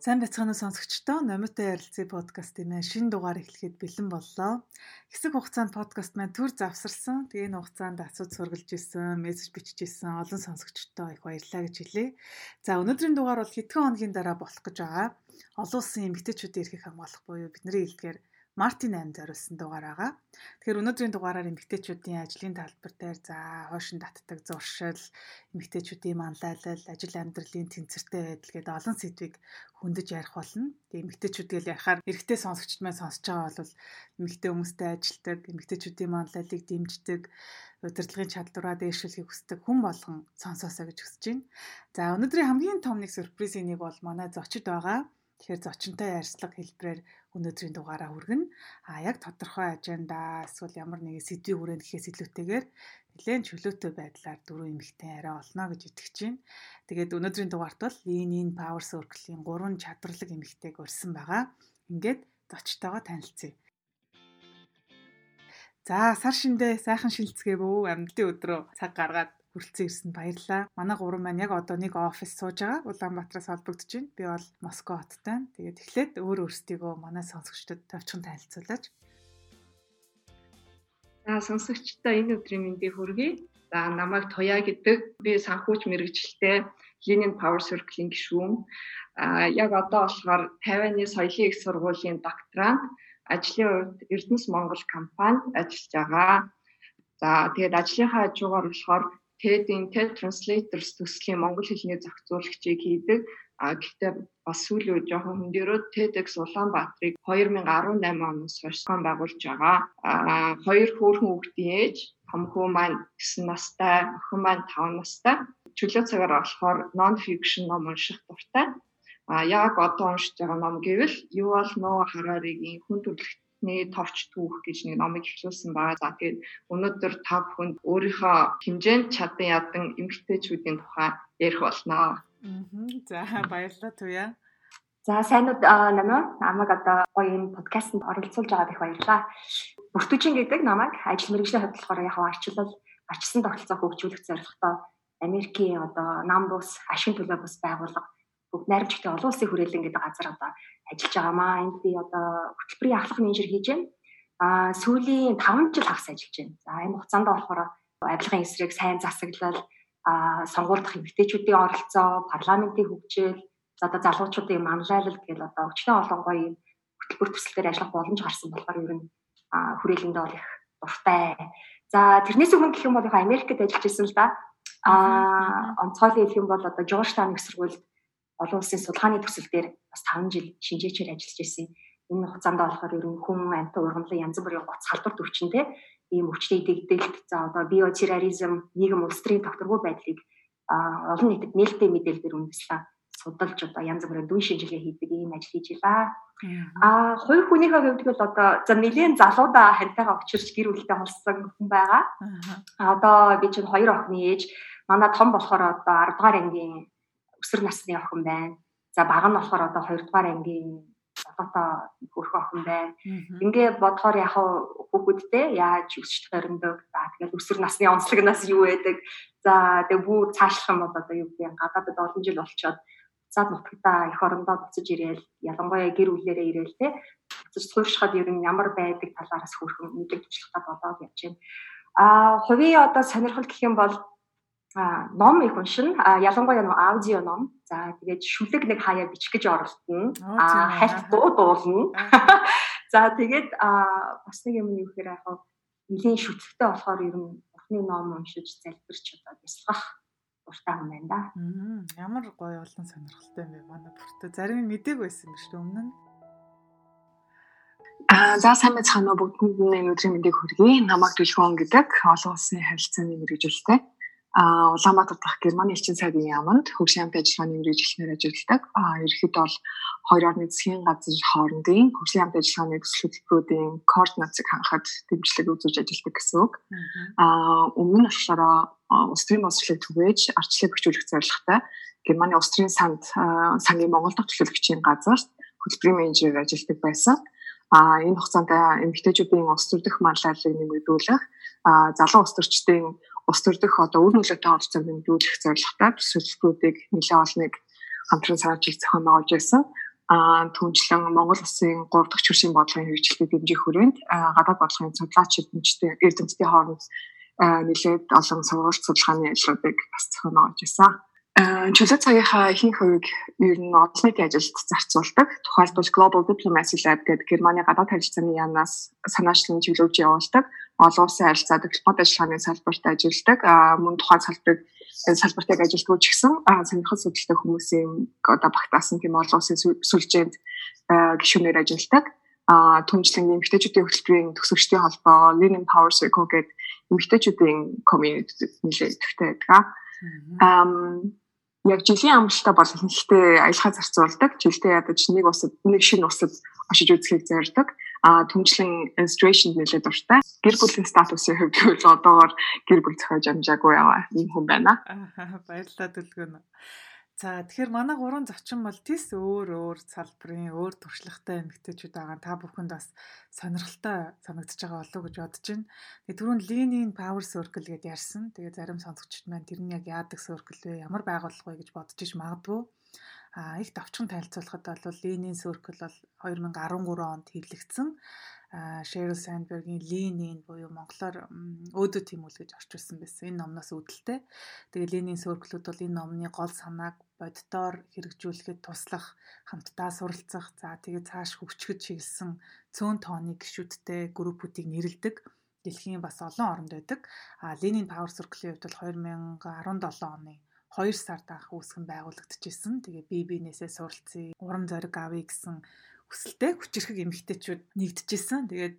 Сайн бацгаана сонсогчдоо Номитой ярилцээ подкастын маань шинэ дугаар эхлэхэд бэлэн боллоо. Хэсэг хугацаанд подкаст маань төр завсарсан. Тэгээ энэ хугацаанд асууд сургалж исэн, мессеж бичиж исэн олон сонсогчдоо их баярлалаа гэж хэлье. За өнөөдрийн дугаар бол хэдхэн хоногийн дараа болох гэж байгаа. Олон улсын эмэгтэйчүүдийн эрхийг хамгаалах буюу бидний хэлдгээр Мартин 8 зориулсан дугаар байгаа. Тэгэхээр өнөөдрийн дугаараар эмэгтэйчүүдийн ажлын талбар дээр за хойшин татдаг зуршил, эмэгтэйчүүдийн манлайлал, ажил амьдралын тэнцвэртэй байдал гэдэг олон сэдвийг хөндөж ярих болно. Тэгээ эмэгтэйчүүд гэл ярихаар эрэгтэй сонсогчд маань сонсож байгаа бол эмэгтэй хүмүүстэй ажилтдаг, эмэгтэйчүүдийн манлайлалыг дэмждэг, удирдлагын чадвараа дээшлэхийг хүсдэг хүн болгон сонсоосоо гэж хүсэж байна. За өнөөдрийн хамгийн том нэг сюрпризийн нэг бол манай зочид байгаа. Тэгэхээр зочинтой ярьцлага хэлбэрээр өнөөдрийн дугаараа хүргэнэ. А яг тодорхой ажендаа эсвэл ямар нэгэн сэдвийн хүрээнд гэхээс илүүтэйгээр нэлээд чөлөөтэй байдлаар дөрвөн эмэгтэй арай олно гэж итгэж байна. Тэгээд өнөөдрийн дугаарт бол Lean Power Circle-ийн гурван чадварлаг эмэгтэйг урьсан байгаа. Ингээд зочтойгоо танилцъя. За сар шиндээ сайхан шилцгээ бөө амьдын өдрөө цаг гаргаад хүрэлцэн ирсэнд баярлалаа. Манай гурван маань яг одоо нэг офис сууж байгаа. Улаанбаатараас холбогдож байна. Би бол Москва хоттой. Тэгээд эхлээд өөр өөрсдийгөө манай сонсогчдод товчхон танилцуулаач. За сонсогчдоо энэ өдрийн мэндийг хүргэе. За намайг Туя гэдэг. Би санхүүч мэрэгчлээ Lenin Power Circle-ийн гишүүн. А яг одоо болохоор Тайваны соёлын их сургуулийн докторант ажлын хувьд Эрдэнэс Монгол компанид ажиллаж байгаа. За тэгээд ажлынхаа хажуугаар болохоор TED-ийн TED Translators төслийн монгол хэлний зохицуулагчийг хийдэг. А гэхдээ бас сүүлийн үед жоохон хөндөрөө TEDx Улаанбаатарыг 2018 оноос хойш зохион байгуулж байгаа. А хоёр хөөрхөн хүүхдийн ээж, том хүү маань 9 настай, охин маань 5 настай. Чөлөө цагаар болохоор non fiction ном унших дуртай. А яг одоо уншиж байгаа ном гэвэл Yuval Noah Harari-гийн хүн төрөлхтний бидний товч түүх гэж нэг номыг эхлүүлсэн байгаа. За тэгээд өнөөдөр та бүхэнд өөрийнхөө хэмжээнд чадан ядан эмгтээчүүдийн тухай ярих болно. Аа. За баярлалаа Туя. За сайнуд намаа намайг одоо гоё энэ подкастт оролцуулж байгаад их баярлалаа. Бүртүжин гэдэг намайг ажил мэргэжлийн болохоор яг арчлал арчсан тогтолцоо хөгжүүлэх зорилготой Америкийн одоо нам бус ашиг төлөө бус байгууллага бүгд найрамчтай олон улсын хүрээлэн гэдэг газар одоо ажиллаж байгаамаа. Энд би одоо хөтөлбөрийн ахлах менежер хийж байна. Аа сүүлийн 5 жил хагас ажиллаж байна. За энэ хугацаанд болохоор авилгын эсрэг сайн засаглал, аа сонгуульдах эмгтээчүүдийн оролцоо, парламентын хөгжил, за одоо залуучуудын манлайлал тэгэл одоо өчнөө олон гоё хөтөлбөр төслөөр ажиллах боломж гарсан болохоор ер нь хүрээлэндээ бол их дуртай. За тэрнээс өмнө гэх юм бол Америкт ажиллаж байсан л да. Аа онцгойлон хэлэх юм бол одоо Жоржтаун их сургуульд олон улсын судалгааны төсөл дээр бас 5 жил шинжээчээр ажиллаж ирсэн. Энэ хугацаанд болохоор ер нь хүн амьтан ургамлын янз бүрийн гоц халдвар төвчөндөө ийм өвчтөй дэгдэлт за одоо биотерроризм нийгэм улс төрийн тогтворгүй байдлыг олон нийтэд нээлттэй мэдээлэлээр үндэслэн судалж одоо янз бүрийн дүн шинжилгээ хийдэг ийм ажил хийж байна. А хоёр хүнийхээ хувьд бол одоо за нэгэн залуудаа хантайгаа очирч гэр бүлтэй холссон хүн байгаа. А одоо би чинь хоёр охины ээж манай том болохоор одоо 10 дугаар ангийн өсвөр насны охин байна. За бага нь болохоор одоо 2 дугаар ангийн одоотой хөрхөн охин байна. Ингээ бодохоор яг хүүхэдтэй яаж өсч төрөндөг. За тэгэл өсвөр насны онцлогнаас юу байдаг. За тэгээ бүр цаашлах юм бол одоо юу гэдэг гадаадд олон жил болчоод цаад нутгадаа их орондоо буцаж ирээл ялангуяа гэр бүлээрээ ирээл те буцаж сууршихад ер нь ямар байдаг талаараас хөрхөн мэдлэг туслахад болоод явж байна. А хувийн одоо сонирхол гэх юм бол а ном их уншина. А ялангуяа нэг аудио ном. За тэгээд шүлэг нэг хаяа бичих гэж оролдоно. А хальт дуу дуулна. За тэгээд а бас нэг юм юу гэхээр яг нэлийн шүтлэгтэй болохоор ер нь бурхны ном уншиж залбирч одоо бясалгах дуртай юм байна да. Ямар гоё олон сонирхолтой юм бэ манай бүртээ. Зарим мдэг байсан юм шүү дээ өмнө нь. А за сайн уу бүгдэнд нь өдрийн мэндийг хүргэе. Намайг Түлхөн гэдэг олон улсын харилцааны мэрэгжилтэй а Улаанбаатар дахь Германы элчин сайдын яамд хөгжлийн хамт ажиллагааны мэрэгчлэнээр ажилладаг. А ерхэд бол хоёр орны засгийн газар хоорондын хөгжлийн хамт ажиллагааны төсөл хөтөлбөрүүдийн координацийг хангахад дэмжлэг үзүүлж ажилладаг гэсэн үг. А өмнө нь болохоор улс төрийн боловсролыг түгээж арчлыг хөгжүүлэх зорилготой Германы улс төрийн санд сангийн Монгол дахь төлөөлөгчийн газарт хөтөлбөрийн менежер ажилладаг байсан. А энэ хугацаанд эмэгтэйчүүдийн улс төр дэх манлайлалыг нэмэгдүүлэх, залуу улс төрчдийн ус төрдөх одоо үр нөлөөтэй оролцоог нэмэгдүүлэх зорилготой төсөлбөрүүдийг нэлээд олныг хамтран саржих зохион байгуулж байсан. а түнчлэн Монгол Улсын 3 дахь чиршийн бодлогын хэрэгжилтийг дэмжих хүрээнд гадаад бодлогын судлаач эрдэмтдийн эрдэмтдийн хооронд нэлээд олон сургалт судалгааны ажлуудыг бас зохион байгуулж байсан. Чөлөө цагийнхаа ихэнх хувийг ер нь олон нийтийн ажилд зарцуулдаг. Тухайлбал Global Diplomacy Lab гэдэг Германы гадаад харилцааны яамнаас санаачлан чиглүүлж явуулдаг. Олон улсын харилцаа дипломат ажиллагааны салбарт ажилладаг. Мөн тухайн салбарыг салбартыг ажилтгуу ч гэсэн сонирхол судалтай хүмүүсийн одоо багтаасан тийм олон улсын сүлжээнд гишүүнээр ажилладаг. Түнчлэн эмэгтэйчүүдийн хөтөлбөрийн төгсөгчдийн холбоо Lenin Power Circle гэдэг эмэгтэйчүүдийн community нэлээд төвтэй байдаг. Ам яг жилийн амралтаа бол ихэнхдээ аялахаа зарцуулдаг. Жилдээ ядаж нэг усад нэг шинэ усад очиж үзэхийг зорддог. А түнчлэн illustration нэлээд дуртай. Гэр бүлийн статусын хувьд бол одоогоор гэр бүл зохиож амжаагүй яваа юм хүн байна. Баярлалаа дүлгөнө. За тэгэхээр манай гурван зочин бол тис өөр өөр салбарын өөр туршлагатай эмэгтэйчүүд байгаа. Та бүхэнд бас сонирхолтой санагдаж байгаа болов уу гэж бодож байна. Тэгээ түрүүн Lean Power Circle гэдээ ярьсан. Тэгээ зарим сонсогчид маань тэр нь яг яадаг circle вэ? Ямар байгууллага вэ гэж бодож иж магадгүй. А их давчхан танилцуулахад бол Lean Circle бол 2013 онд хэвлэгдсэн. Sheryl Sandberg-ийн Lean-ийн буюу монголоор өөдөө тимүүл гэж орчуулсан байсан. Энэ номноос үүдэлтэй. Тэгээ Lean-ийн сөөрглүүд бол энэ номны гол санааг боддоор хэрэгжүүлэхэд туслах, хамтдаа суралцах, за тэгээ цааш хөгжөхөд чиглэсэн цөөн тооны гişүүдтэй группүүдийг нэрлэдэг. Дэлхийн бас олон оронд байдаг. А Lean-ийн Power Circle-ийн хувьд бол 2017 оны 2 сард анх үүсгэн байгуулагдчихсэн. Тэгээ бие биенээсээ суралцъя, урам зориг авъя гэсэн хүсэлтэй хүчирхэг эмэгтэйчүүд нэгдэжсэн. Тэгээд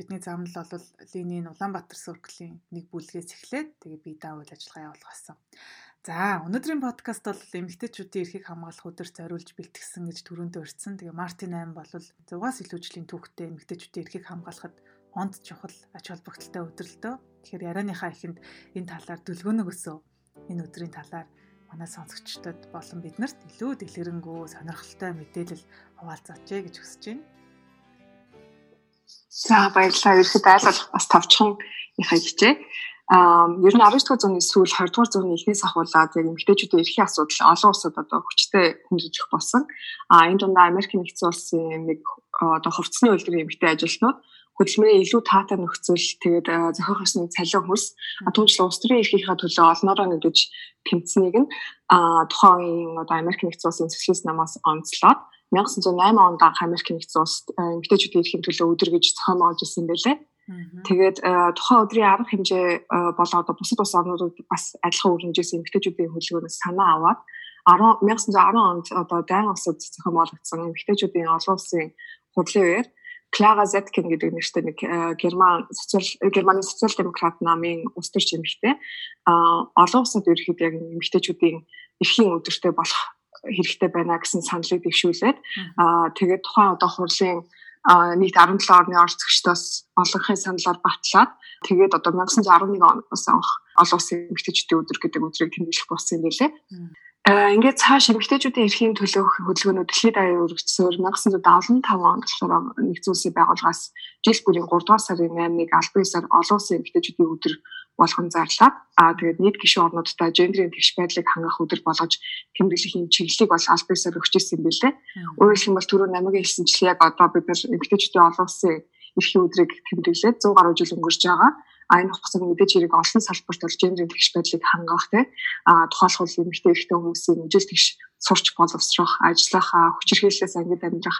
бидний зам нь бол Ленин Улаанбаатар сүрклийн нэг бүлгээс эхлээд тэгээд бие даавал ажиллагаа явуулах болсон. За өнөөдрийн подкаст бол эмэгтэйчүүдийн эрхийг хамгаалах өдөр зориулж бэлтгэсэн гэж түрүүндээ өртсөн. Тэгээ Мартин 8 бол 6-аас илүү жилийн түүхтэй эмэгтэйчүүдийн эрхийг хамгаалахад онд чухал ач холбогдолтой өдрөлтөө. Тэгэхээр ярианыхаа эхэнд энэ талаар дүлгөөнөг өсөө. Энэ өдрийн талаар манай сонсогчдод болон биднэрт илүү дэлгэрэнгүй сонирхолтой мэдээлэл хуваалцаач гэж хүсэж байна. За баярлалаа. Ерхэд айл болох бас товчхон их хajжээ. Аа ер нь 19 дугаар зууны сүүл 20 дугаар зууны эхнээс ахуулаад яг эмэгтэйчүүдийн эрхийн асуудал олон улсад одоо хүчтэй хөндөж болсон. Аа энэ дундаа Америк нэгдсэн улсын нэг одоо хувцсны үйлдвэрийн эмэгтэй ажилтнууд хөдөлмөрийн илүү таатай нөхцөл тэгээд зохиох ёсны цалин хөрс түүнчлэн улс төрийн эрхийнхаа төлөө олноороо нэгдэж тэмцэнийг нь тухайн одоо Америк нэгдсэн улсын социалист намаас онцлоод 1908 онд Америк нэгдсэн улсад эмэгтэйчүүдийн эрхийн төлөө өдөр гэж зохион байгуулж ирсэн байлээ. Тэгээд тухайн өдрийн арга хэмжээ болоо одоо бусад улс орнуудад бас адилхан үргэлжлүүлсэн эмэгтэйчүүдийн хөдөлгөөнөөс санаа аваад 1910 онд одоо дайн улсад зохион байгуулагдсан эмэгтэйчүүдийн олон улсын хурлын үеэр Клара Зеткин гэдэг нэртэй нэг э, герман социал германы социал демократ намын улс төр чимэгтэй а олон улсад ерөөхдөө яг эмэгтэйчүүдийн эрхийн өдөртэй болох хэрэгтэй байна гэсэн саналыг дэвшүүлээд а тэгээд тухайн одоо хурлын нийт 17 орны орцогчдоос олонхын саналаар батлаад тэгээд одоо 1911 оноос анх олон улсын эмэгтэйчүүдийн өдөр гэдэг өдрийг тэмдэглэх болсон юм билээ. Аа ингээд цааш эмэгтэйчүүдийн эрхийн төлөөх хөдөлгөөнүүд дэлхийд даяар өргөжсөөр 1975 онд болохоор нэгдсэн улсын байгууллагаас жил бүрийн 3 дугаар сарын 8-ыг албан ёсоор олон улсын эмэгтэйчүүдийн өдөр болгон зарлаад аа тэгээд нийт гишүүн орнуудтай гендерийн тэгш байдлыг хангах өдөр болгож тэмдэглэхийн чиглэлийг бол албан ёсоор өгч ирсэн юм билээ. Өөрөөр хэлбэл түрүү намайг хэлсэнчлээ яг одоо бид нар эмэгтэйчүүдийн олон улсын эрхийн өдрийг тэмдэглээд 100 гаруй жил өнгөрч байгаа энэ хугацаанд мэдээж хэрэг олон салбарт гендерийн тэгш байдлыг хангах те а тухайлбал эмэгтэй эрэгтэй хүмүүсийн үжил тэгш сурч боловсрох, ажиллах, хүчирхийллээс ангид амьдрах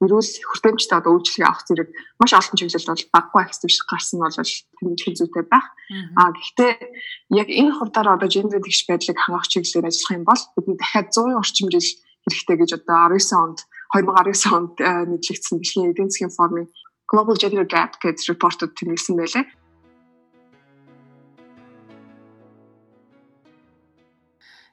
эрүүл хүртээмжтэй одоо үйлчлэгээ авах зэрэг маш олон чиглэлд бол баггүй хэсэг гарсан бол тэмдэглэх зүйтэй байх. А гэхдээ яг энэ хурдаар одоо гендер тэгш байдлыг хангах чиглэлээр ажиллах юм бол бидний дахиад 100 орчим жил хэрэгтэй гэж одоо 19 онд 2019 онд нэрлэгдсэн дэлхийн эдийн засгийн форумын Global Gender Gap гэж репортод тэмдэглэсэн байлээ.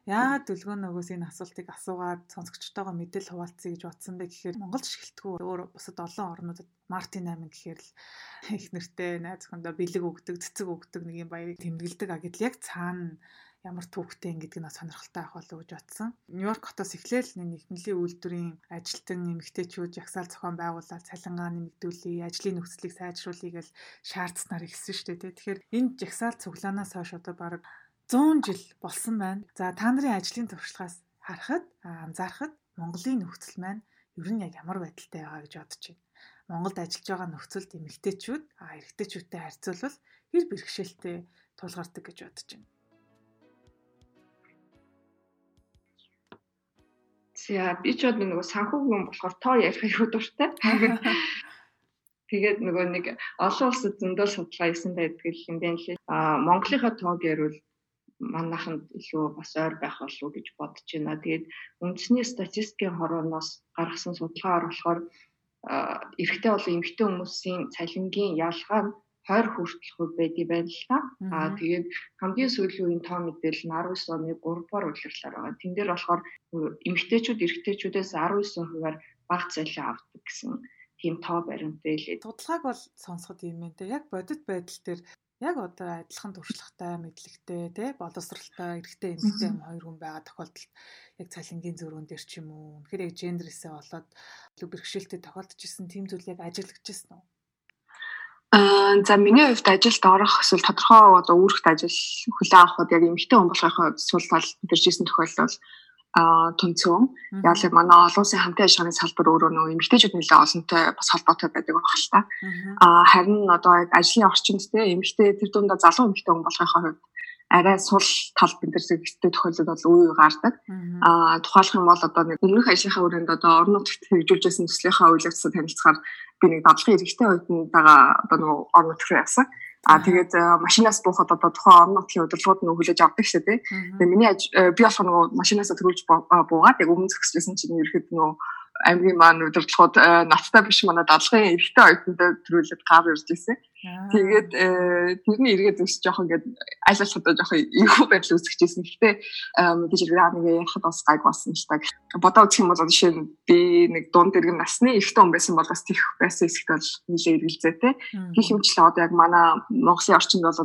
Яагаад дүлгөө нөгөөс энэ асуултыг асуугаад сонсогчтойгоо мэдээлэл хуваалцъя гэж бодсон бэ гэхээр Монгол шгэлтгүү өөр бусад олон орнуудад Мартин 8 гэхээр л их нэртэй найз охиндоо бэлэг өгдөг, цэцэг өгдөг нэг юм баярыг тэмдэглэдэг а гэдэл яг цаана ямар түүхтэй ин гэдгийг нь сонирхолтой авах болов гэж бодсон. Нью-Йорк хотоос эхлээл нэг нэгнлийн үйлдвэрийн ажилтан эмэгтэйчүүд жагсаал зохион байгуулаад цалингаа нэмэгдүүлээ, ажлын нөхцөлийг сайжруулъя гэж шаардсанаар ихсэн шүү дээ. Тэгэхээр энэ жагсаал цуглаанаас хойш одоо баг 100 жил болсон байна. За та нарын ажлын туршлагаас харахад анзаарахад Монголын нөхцөл маань ер нь яг ямар байдалтай байгаа гэж бодож байна. Монголд ажиллаж байгаа нөхцөлд эмэгтэйчүүд эрэгтэйчүүдтэй харьцуулбал хэр бэрхшээлтэй тулгардаг гэж бодож байна. За би ч бод нөгөө санхүүгийн болохоор тоо ярих аюу дуртай. Тэгээд нөгөө нэг олон улсад зөндөө судалгаа хийсэн байдаг юм байна лээ. Аа Монголынхаа тоог ярил манайханд илүү бас ойр байх болов уу гэж бодож байна. Тэгээд үндэсний статистикийн хорооноос гаргасан судалгаагаар болохоор эрэгтэй болон эмэгтэй хүмүүсийн цалингийн ялгаа нь 20 хүртэл хувь байдгийг байна л та. Аа тэгээд хамгийн сүүлийн үеийн тоо мэдээлэл нь 19 оны 3-аар улирлаар байгаа. Тэн дээр болохоор эмэгтэйчүүд эрэгтэйчүүдээс 19%-аар бага цалин авдаг гэсэн тийм тоо баримттай лээ. Судалгааг бол сонсоход юм байна те. Яг бодит байдал дээр яг одоо адилхан туршлагатай, мэдлэгтэй, тий боловсралтай, эрэгтэй, эмэгтэй хоёр хүн байгаа тохиолдолд яг цалингийн зөрүүн дээр ч юм уу. Тэгэхээр яг гендерээсээ болоод бэрхшээлтэй тохиолдож исэн тийм зүйл яг ажиглагдчихсан уу? Аа за миний хувьд ажилд орох эсвэл тодорхой одоо үүрэгт ажил хүлээн авахд яг эмэгтэй хүн болохын сул тал мэдэрчсэн тохиолдол а тунцэн. Яг л манай олон улсын хамтын ажиллагааны салбар өөрөө нөө эмэгтэйчүүд нэлээд олонтой бас холбоотой байдаг байх л та. А харин одоо яг ажлын орчинд те эмэгтэй тэр дундаа залуу эмэгтэй хүн болохын хувьд арай сул тал зэгтэй тохиолдол бол үе гардаг. Аа тухайлх юм бол одоо нэг өмнөх ажлынхаа өрөөнд одоо орон нутгт хэрэгжүүлжсэн төслийнхаа үйл явцад танилцахаар би нэг дадлахын эрэгтэй оюутан байгаа одоо нэг орон нутг руу явсан. А тэгээд машинаас буухад одоо тухайн орон нутгийн удирдлагууд нь хүлээж авдаг шүү дээ. Тэгээд миний би болох нөгөө машинаас төрүүлж буугаад яг өмнө зөксөжсэн чинь ерөөд нөгөө аймгийн маань удирдлагууд надтай биш манай дадлахын эрэгтэй оюутанд төрүүлээд гар ирж ирсэн. Тэгээд тэрний эргээд өсч жоох ингээд аль одоо жоох эвгүй байдал үүсгэжсэн. Гэхдээ мэдээж хэрэг нэг ярахад бас гайг болсон л та. Бодоо үзэх юм бол жишээ нь би нэг дунд иргэн насны эрэгтэй хүн байсан бол бас тийх байсан хэсэгт бол нэлээ эргэлзээтэй. Гэх юмчлээ одоо яг манай Монголын орчинд бол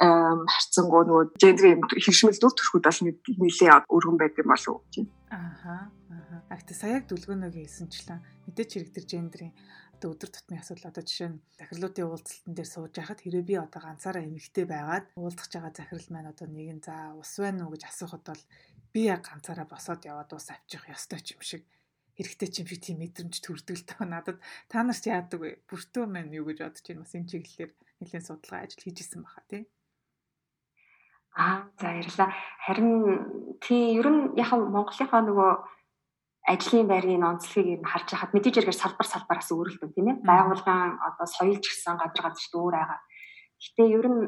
харцсангуу нөгөө гендрийн хөвшмөл дүр төрхүүд бол нэлээ өргөн байдаг болов уу? Тийм. Ааха. Аа. Агт саяг дүлгөөнөг хэлсэнчлэн мэдээч хэрэг төр гендрийн одоо өдөр тутмын асуудал. Одоо жишээ нь захирлуудын уулзалтан дээр сууж байхад хэрэг би одоо ганцаараа эмэгтэй байгаад уулзах байгаа захирал маань одоо нэг нь за ус байна уу гэж асуухад бол би яг ганцаараа босоод яваад ус авчих ёстой ч юм шиг. Хэрэгтэй ч юм шиг тийм мэдрэмж төрдөг л таа надад та нар ч яадаг вэ? Бүртөө маань юу гэж бодож байна? Бас энэ чиглэлээр нэлээд судалгаа ажил хийж исэн баха тий Аа за баярлаа. Харин тий ер нь яг Монголынхаа нөгөө ажлын байрны онцлогийг ер нь харж хахад мэдээж хэрэгээр салбар салбараас өөрлөлтөө тийм ээ. Байгууллагын одоо соёл ч гэсэн газар газарт өөр байгаа. Гэтэ ер нь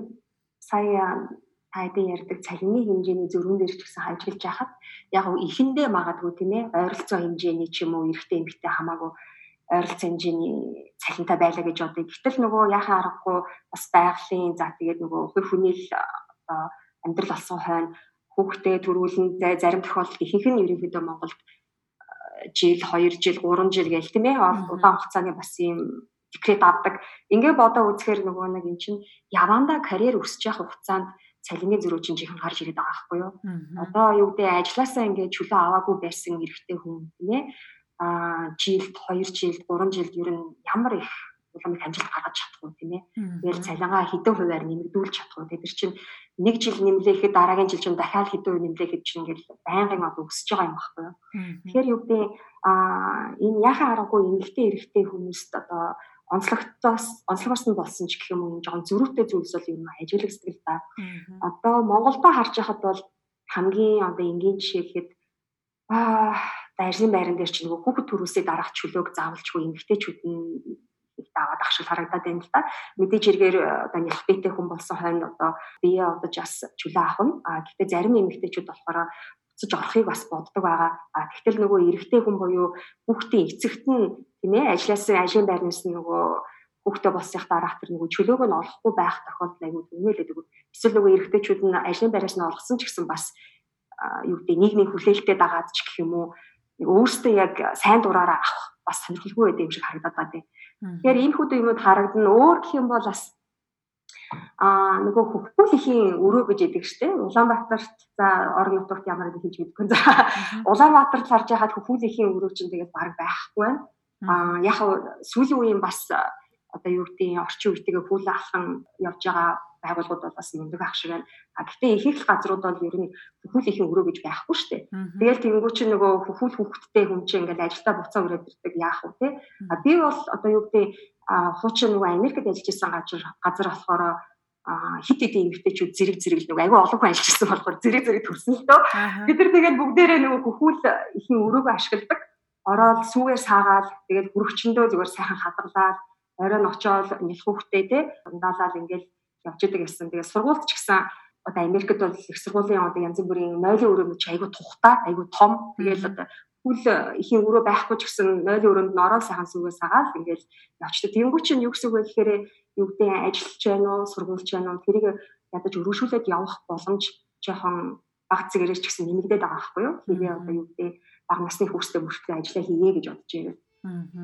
сая тайдын ярьдаг цалинны хэмжээний зөрүүн дээр ч гэсэн ханчилж яхад яг ихэндээ магадгүй тийм ээ ойролцоо хэмжээний ч юм уу эрэгтэй эмэгтэй хамаагүй ойролцоо хэмжээний цалинтай байлаа гэж бодъё. Гэтэл нөгөө яхаа аргагүй бас байгалийн за тэгээд нөгөө хувь хүний л одоо амьдрал болсон хойно хүүхдээ төрүүлэн зарим тохиолдолд ихэнх нь ерөнхийдөө Монголд жил 2 жил 3 жил гээл тийм ээ удаан хугацааны бас ийм декрет авдаг. Ингээ бодоо үзэхээр нөгөө нэг эн чинь явандаа карьер өсөж явах хугацаанд цалингийн зөрүү чинь жихэн гарч ирээд байгаа байхгүй юу. Одоо юу гэдэг ажилласаа ингээ чөлөө аваагүй байсан эрэгтэй хүн тийм ээ а жилд 2 жилд 3 жилд ер нь ямар их улам их амжилт гаргаж чадахгүй тийм ээ. Тэгэл цалингаа хэдэн хувиар нэмэгдүүлж чадахгүй. Тэр чинь нэг жил нэмлэхэд дараагийн жил чинь дахиад хэдэн үе нэмлэхэд чинь ингээл байнгын одоо өсөж байгаа юм баггүй юу. Тэгэхээр юу гэдэг а энэ яхаа аргагүй эмэгтэй эрэгтэй хүмүүст одоо онцлогтоос онцлогоос нь болсон ч гэх юм уу жоохон зөрүүтэй зүйлс бол юм ажиглах сэтгэл та. Одоо Монголдо харж яхад бол хамгийн одоо энгийн жишээ гэхэд аа ажлын байран дээр чинь нөгөө хүүхэд төрүүлсэй дараах чөлөөг заавалчгүй эмэгтэйчүүд нь даваад ах шиг харагдаад байна л да. Мэдээж эргээр э, одоо нялх бийтэй хүн болсон хойно одоо бие одоо жас чөлөө авах нь. А гэхдээ зарим эмэгтэйчүүд болохоор буцаж орохыг бас боддог байгаа. А тэгтэл нөгөө эрэгтэй хүн буюу хүүхдийн эцэгт нь тийм ээ ажлаас ажлын байрнаас нөгөө хүүхдээ болсных дараах тэр нөгөө чөлөөг нь олохгүй байх тохиолдол аягүй түнэлээд өгөө. Эсвэл нөгөө эрэгтэйчүүд нь ажлын байраас нь олгосон ч гэсэн бас юу гэдэг нийгмийн хүлээлтэд дагаад ч гэх юм уу өөртөө яг сайн дураараа авах бас сонирхолгүй байдаг юм шиг харагдаад байна. Тэгэхээр энэ хүүд юмуд харагдана. Өөр гэх юм бол бас аа нөгөө хөвгүүлийн өрөө гэж яддаг штэ. Улаанбаатарт за орон нутагт ямар нэг хийж мэдгүй. За Улаанбаатарт харж байхад хөвгүүлийн өрөө чинь тэгээд баг байхгүй байна. Аа яг сүүлийн үеийн бас одоо юу гэдэг орчин үетэйгээ хүл алхан явж байгаа байгууллагууд бол бас мундаг ах шиг байна. А гэхдээ их их газрууд бол ер нь хөхүүл ихэн өрөө гэж байхгүй шүү дээ. Тэгэл тэнгуү чи нөгөө хөхүүл хүүхдтэй хүн чинь ингээд ажилдаа буцаа өрөөд ирдэг яах вэ те. А би бол одоо юу гэдэг хуучин нөгөө Америкт ажиллаж исэн газар газар болохоор хит хит эмгтээчүүд зэрэг зэрэг нэг айгүй олон хүн ажиллаж ирсэн болохоор зэрэг зэрэг төрсөн л дөө. Бид нар тэгээд бүгдээрээ нөгөө хөхүүл ихэн өрөөгөө ашигладаг. Ороод сүүгээр саагаад тэгээд бүрөгчөндөө зүгээр сайхан хадгалаад оройн очоод нэлхүүхтэй те ундаалал ингээл явж идэг гэсэн. Тэгээд сургуульд ч гэсэн одоо Америкт бол их сургуулийн одоо янз бүрийн нойлын өрөөнд ч айгүй тухтай, айгүй том. Тэгээд одоо хүл ихийн өрөө байхгүй ч гэсэн нойлын өрөөнд нороо сайхан сүүгээ сагаад ингээл явчдаг. Тэнгүү чинь юу гэсэн үг вэ гэхээр юу гэдэг ажиллаж байна уу, сургуульч байна уу тэрийг ядаж өргөшүүлээд явах боломж жоохон баг зэрэг ч гэсэн нэмэгдээд байгаа байхгүй юу? Хэвээ одоо юу гэдэг баг насны хүүхдэд мөртлөө ажиллаа хийе гэж бодож байна.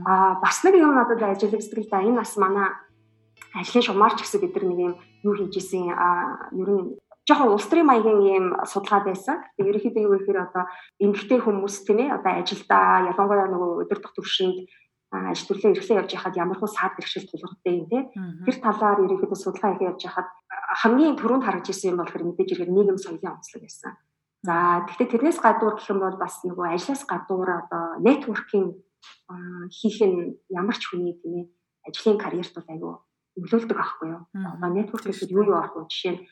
Аа бас нэг юм надад ажиллаж сэтгэл да энэ бас манай ажлын шумаарч гэсэн бид нар нэг юм юу хийж исэн ер нь жоохон улс төрийн маягийн ийм судалгаа байсан. Тэгээ ерөнхийдөө юу гэхээр одоо эмгтэй хүмүүс тийм ээ одоо ажилдаа ялангуяа нөгөө өдөр тох төвшөнд ажил төрлөө эрхлээ явж байхад ямар хөө саад бэрхшээл тулгартай юм те тэр талаар ерөнхийдөө судалгаа хийх явж байхад хамгийн түрүүнд харж ирсэн юм бол хэрэг мэдээж ирэхээр нийгэм соёлын онцлог байсан. За гэхдээ тэрнээс гадуур гэх юм бол бас нөгөө ажлаас гадуур одоо нэтворкинг хийх нь ямар ч хүний тийм ээ ажлын карьерт бол айгүй нөлөөлдөг аахгүй юу. Одоо нэтворк гэхэд юу юу арах вэ? Жишээ нь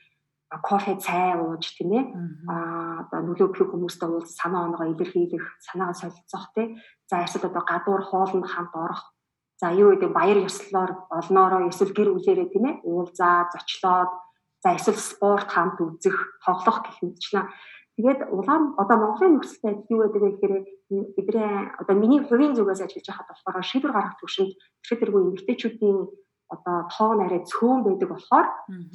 кофе цай ууж тийм ээ. А одоо нөлөө өгөх хүмүүстэй уулз санаа оноогоо илэрхийлэх санаагаа солилцох тийм за эсвэл одоо гадуур хоолнд хамт орох. За юу гэдэг баяр ёслолоор олноороо эсвэл гэр бүлээрээ тийм ээ уулзаа зочлоод за эсвэл спорт хамт үзэх тоглох гэх мэтчлэн тэгээд улаан одоо Монголын нөхцөлтэй юу гэдэг вэ гэхээр бидний одоо миний хувийн зүгээс ажиллаж байхад болохоор шийдвэр гаргах төвшөнд тэрхэтэргүй эмэгтэйчүүдийн одоо тоо нарай цөөн байдаг болохоор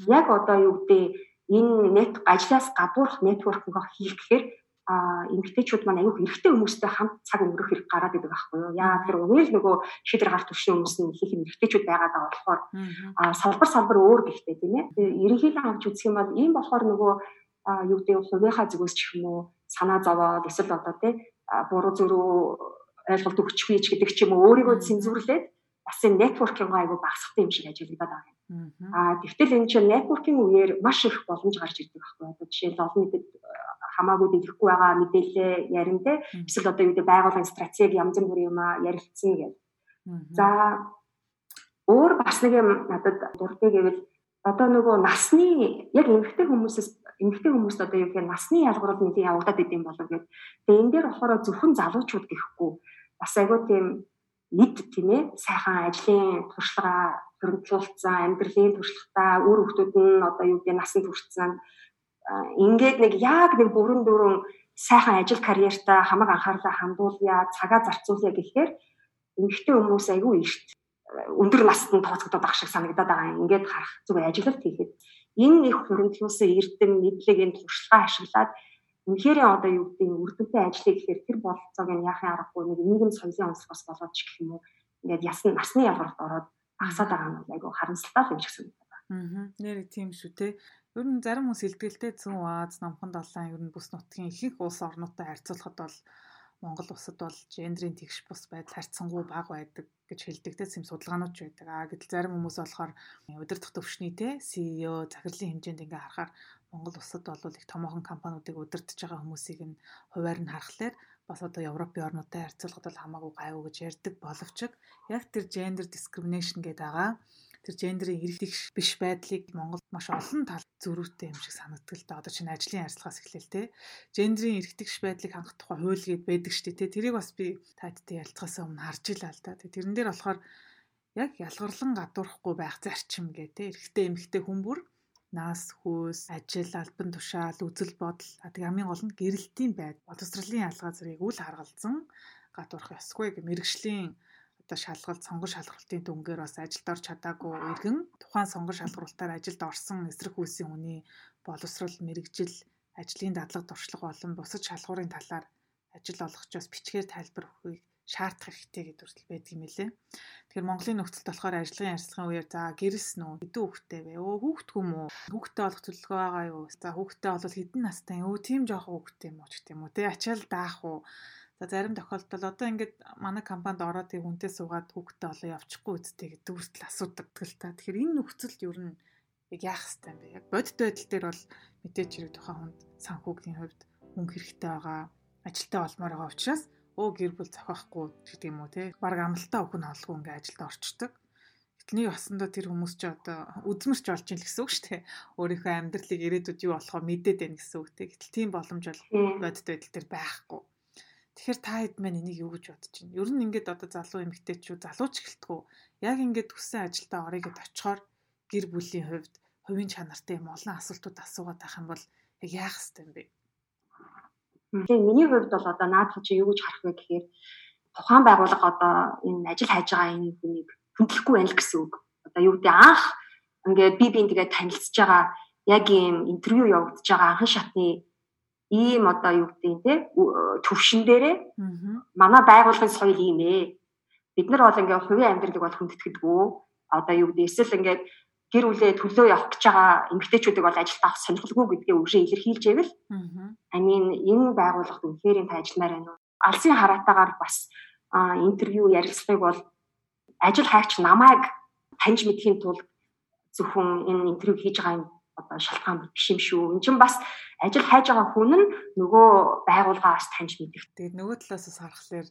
яг одоо юу гэдэг энэ нет ажлаас гадуурх нэтворкинг хийх гэхээр а эмгтээчүүд маань аюух эрэгтэй хүмүүстэй хамт цаг өнгөрөх хэрэг гараад идэг байхгүй юу. Яа тэгэхээр уул нөгөө шийдэр гарт төвшин хүмүүс нь их эмгтээчүүд байгаа болохоор а салбар салбар өөр гэхдээ тийм ээ. Ерөнхийдөө авч үзэх юм бол ийм болохоор нөгөө юу гэдэг хувийнхаа зүгээс ч юм уу санаа зовоод эсвэл одоо тийм буруу зөрүү ойлголт өгчихвээ ч гэдэг ч юм уу өөрийгөө цензуурлээд бас энэ нэтворкинг айгу багасхтай юм шиг ажиллагдаад байгаа юм. Аа тэгвэл энэ чинь нэтворкинг үеэр маш их боломж гарч ирдэг байхгүй одоо жишээл олон нийтэд э, хамаагүй дэлгэхгүй байгаа мэдээлэл ярин тэ эсвэл одоо юу гэдэг байгууллагын стратеги янз бүрийн юм ярилцсан гэдэг. За өөр бас нэг юм надад дуртай гэвэл одоо нөгөө насны яг эмэгтэй хүмүүсээс эмэгтэй хүмүүст одоо юу гэхээр насны ялгуурал нэг явагдаад идэм болов гэд. Тэгээ энэ дээр болохоор зөвхөн залуучууд гэхгүй бас айгүй тийм эд тийм ээ. Сайхан ажлын туршлагаа хөрөнгөлүүлсэн амьдралын туршлагатаа үр хөвгтүүд нь одоо юу гэдэг насанд хүрсэн ингээд нэг яг нэг бүрэн дүүрэн сайхан ажил карьертаа хамаг анхаарлаа хандуулъя цагаа зарцуулъя гэхээр эмэгтэй хүмүүс айгүй эрт өндөр наснд нь тооцогдоод ах шиг санагдаад байгаа юм. Ингээд харах зүгээр ажиглалт хийхэд. Энэ их хөрөнгөлүүлсэн эрдэм мэдлэг энэ туршлагаа ашиглаад үнэхээр одоо юу гэдэг нь үрдэнтэй ажиллая гэхээр тэр бололцоог нь яахын аргагүй нэг нийгэм соёлын онцлогоос болоод ч гэх юм уу ингээд ясны насны ялгарт ороод багасаад байгаа нь айгүй харамсалтай юм шиг санагдав. Аа. Нэр тийм шүү те. Ер нь зарим хүмүүс илтгэлтэй зүүн Аз, Намхан далайн ер нь бүс нутгийн ихэнх улс орнуудтай харьцуулахад бол Монгол улсад бол гендрийн тэгш бус байдал харьцангуй бага байдаг гэж хэлдэг те юм судалгаанууд ч байдаг. Аа гэтэл зарим хүмүүс болохоор удирдах төвшний те CEO захирлын хэмжээнд ингээ харахаар Монгол улсад бол их томоохон компаниудыг удирдах байгаа хүмүүсийг нь хуваар нь харахаар бас одоо Европын орнуудтай харьцуулахад бол хамаагүй гайвуу гэж ярьдаг боловч яг тэр gender discrimination гэдэг байгаа тэр гендерийн эргэлтэх биш байдлыг Монголд маш олон тал зөрүүтэй юм шиг санагддаг л да. Одоо чинь ажлын ярилцлагаас эхлээл те. Гендерийн эргэлтэх байдаг хангах тухай хууль гээд байдаг дээ те. Тэрийг бас би таадтай ярилцахаас өмнө харж илаа л да. Тэрэн дээр болохоор яг ялгарлан гадуурхгүй байх зарчим гэ те. Эрэгтэй эмэгтэй хүн бүр нас, хөөс, ажил, албан тушаал, үзэл бодол. Тэг хамгийн гол нь гэрэлтийн байд, боловсролын ялгаа зэрэг үл харгалзан гадуурх ёсгүй гэх мэрэгжлийн одоо шалгалт, сонгон шалгалтын дүнгээр бас ажилд орч чадаагүй иргэн. Тухайн сонгон шалгалтаар ажилд орсон эсрэг үйлсийн хүний боловсрол, мэрэгжил, ажлын дадлага туршлага болон бусад шалгуурын талаар ажил олгож бас бичгээр тайлбар өгөхийг шаардах хэрэгтэй гэдэг үртэл байдаг юм лээ. Тэгэхээр Монголын нөхцөлд болохоор ажлын ярилцлагын үеэр за гэрс нүү хэдэн хүүхдтэй вэ? Өө хүүхдгүй юм уу? Хүүхдтэй олох төлөвлөгөө байгаа юу? За хүүхдтэй бол хэдэн настай юм? Өө тийм жоох хүүхдтэй юм уу ч гэдэм үү? Тэ ачаал даах уу? За зарим тохиолдолд одоо ингээд манай компанид ороод тийм хүнтэй суугаад хүүхдтэй олоо явчихгүй үсттэй гэдэг үртэл асуудаг л та. Тэгэхээр энэ нөхцөлд ер нь яг яах хэвтэй юм бэ? Яг бодит байдал дээр бол мэдээж хэрэг тухайн хүнд санхүүгийн хувьд мөнгө хэрэгтэй байгаа, ажилтаа олмоор байгаа учраас өө гэр бүл зохиохгүй гэдэг юм уу те. Бараг амралтаа өхөн холгүй ингээ ажилд орчдөг. Эхний басандаа тэр хүмүүс ч одоо үзмэрч болж ийн л гэсэн үг шүү дээ. Өөрийнхөө амьдралыг ирээдүйд юу болохоо мэдээд байна гэсэн үг те. Гэтэл тийм боломж бол бодит байдал дээр байхгүй. Тэгэхээр та хэд маань энийг юу гэж бодож байна? Ер нь ингээд одоо залуу эмэгтэйчүүд залууч гэлтгүү. Яг ингээд хүссэн ажилдаа орё гэд очихоор гэр бүлийн хувьд хувийн чанартай юм олон асуултууд асуугаад байх юм бол яг яах ёстой юм бэ? Тэгээ миний хувьд бол одоо наадах чи юу гэж харах вэ гэхээр тухайн байгууллага одоо энэ ажил хайж байгаа энэ хүнийг хөндлөхгүй байна л гэсэн үг. Одоо юу гэдэг анх ингээд би бин тэгээ танилцж байгаа яг ийм интервью явагдаж байгаа анхан шатны ийм одоо юу гэдэг те төвшин дээрээ манай байгууллагын соёл ийм ээ. Бид нар бол ингээд хувийн амьдралыг бол хүндэтгэлгүй. Одоо юу гэдэг эсвэл ингээд гэр бүлээ төлөө явах гэж байгаа эмэгтэйчүүдийг бол ажилд авах сонирхолгүй гэдгээ өгшөө илэрхийлж ивэл I mean энэ байгууллагад үнэхээр ажилламаар байна уу? Алсын хараатаагаар бас интервью ярилцлагыг бол ажил хайч намайг таньж мэдхийн тулд зөвхөн энэ интервью хийж байгаа юм одоо шалтгаан биш юм шүү. Энд чинь бас ажил хайж байгаа хүн нь нөгөө байгууллагаас таньж мэдэх. Тэгээд нөгөө талаас бас харахаар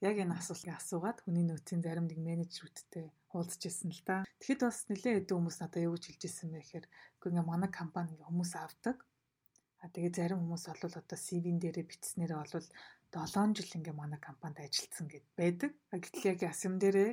яг энэ асуултыг асуугаад хүний нөөцийн зарим нэг менежерүүдтэй уулзж ирсэн л да. Тэгэхэд бас нэлээд хэдэн хүмүүс надад юу гэж хэлж ирсэн бэ гэхээр үгүй ингээ манай компани ингээ хүмүүс авдаг. А тэгээ зарим хүмүүс бол одоо CV-н дээрээ бичснээрээ бол 7 жил ингээ манай компанид ажилласан гэд байдаг. Гэтэл яг ясам дээрээ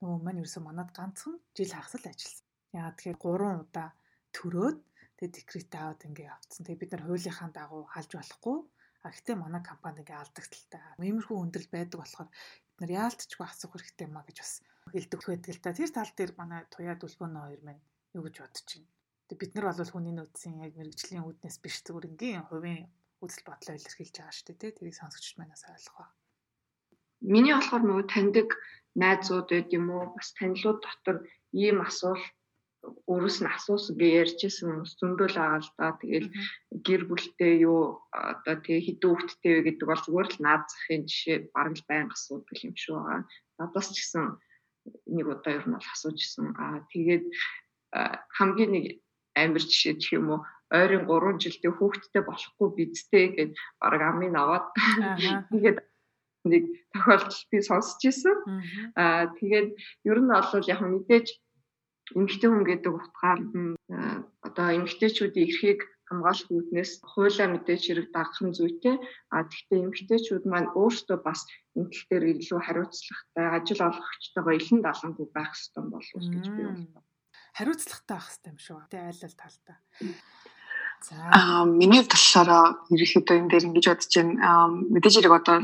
нөгөө маань ерөөсөө манад ганцхан жил хагас л ажилласан. Яа тэгэхээр 3 удаа төрөөд тэгээ декрет аваад ингээ явцсан. Тэгээ бид нар хуулийнхаа дагуу халж болохгүй А гэтээ манай компани ингээ алдагталтай. Иймэрхүү хүндрэл байдаг болохоор бид нар яалтчгүй асуух хэрэгтэй маа гэж бас хэлдэг байдаг л та. Тэр тал дээр манай туяа дүлгөөнөө хоёр маань юу гэж бодож байна. Тэг бид нар бол хүний нөөцийн яг мэрэгжлийн үүднээс биш зүгээр ингийн хувийн үзэл бодлоо илэрхийлж байгаа шүү дээ. Тэрийг сонсогчд манаас ойлгох ба. Миний болохоор нөгөө таньдаг найзууд байд юм уу бас танилуд дотор ийм асуулт өөрөөс нь асуусан би ярьжсэн зөндөл байгаа л да. Тэгэл гэр бүлтэй юу одоо тэгээ хідэн хүүхдтэй вэ гэдэг бол зүгээр л наад захын жишээ бараг л байнга асуудаг юм шүү байгаа. Надаас ч гэсэн нэг удаа ер нь бол асуужсэн. Аа тэгээд хамгийн нэг амир жишээ гэх юм уу ойрын 3 жилдээ хүүхдтэй болохгүй бидтэй гэд бараг амын аваад тэгээд нэг тохиолдол би сонсч ирсэн. Аа тэгээд ер нь бол яг мэдээж эмэгтэй хүн гэдэг утгаар одоо эмэгтэйчүүдийн эрхийг хамгаалах үүднээс хуулиа мэдээж хэрэг дагах нь зүйтэй. А тэгвэл эмэгтэйчүүд маань өөрсдөө бас энэ тал дээр илүү хариуцлагатай ажил олгогчтойгоо илэн далангүй байх хэрэгтэй болов уу гэж би бодлоо. Хариуцлагатай байх хэрэгтэй юм шүү. Тэ айл ал талдаа. За миний болохоор ерөөхдөө энэ дээр ингэж бодож байна. Мэдээж хэрэг одоо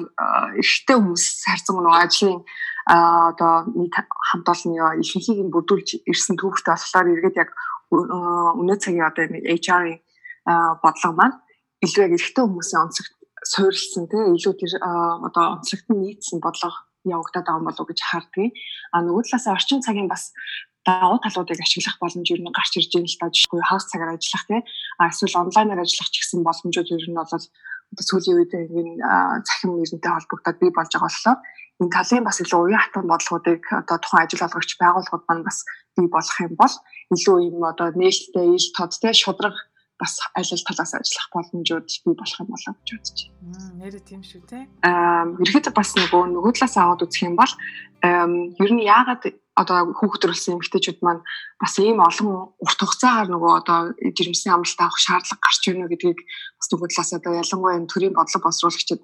эрэгтэй хүмүүс харьцан нөгөө ажлын одоо нийт хамт олонны ихэнхийг нь бүрдүүлж ирсэн түүхтэй болохоор эргээд яг өнөө цагийн одоо HR-ийн бодлого маань илүү яг эрэгтэй хүмүүсийн онцлогт суурилсан тийм илүү тэр одоо онцлогт нийцсэн бодлого явагдаад байгаа юм болов уу гэж хардгийг. А нөгөө талаас орчин цагийн бас давуу талуудыг ашиглах боломж юу нэг гарч ирж байна л. Жишээ хагас цагаар ажиллах тийм а эсвэл онлайнаар ажиллах ч гэсэн боломжууд ер нь бол сүүлийн үед энэ цахим нэрнтэй холбогдоод бий болж байгаа болохоор энэ талын бас илүү уян хатан бодлогуудыг одоо тухайн ажил олгогч байгууллагууд маань бас бий болох юм бол илүү юм одоо нээлттэй ил тодтэй шудраг бас аль аль талаас ажиллах боломжууд бий болох юм болоо гэж бодож байна. Нэрээ тийм шүү те. Аа ерөөд бас нөгөө нөгөө талаас аваад үзэх юм бол ер нь яагаад одоо хүүхд төрүүлсэн эмэгтэйчүүд маань бас ийм олон урт хугацаагаар нөгөө одоо жирэмсний амралт авах шаардлага гарч байна гэдгийг бас нөгөө талаас одоо ялангуяа энэ төрийн бодлого боловсруулагчид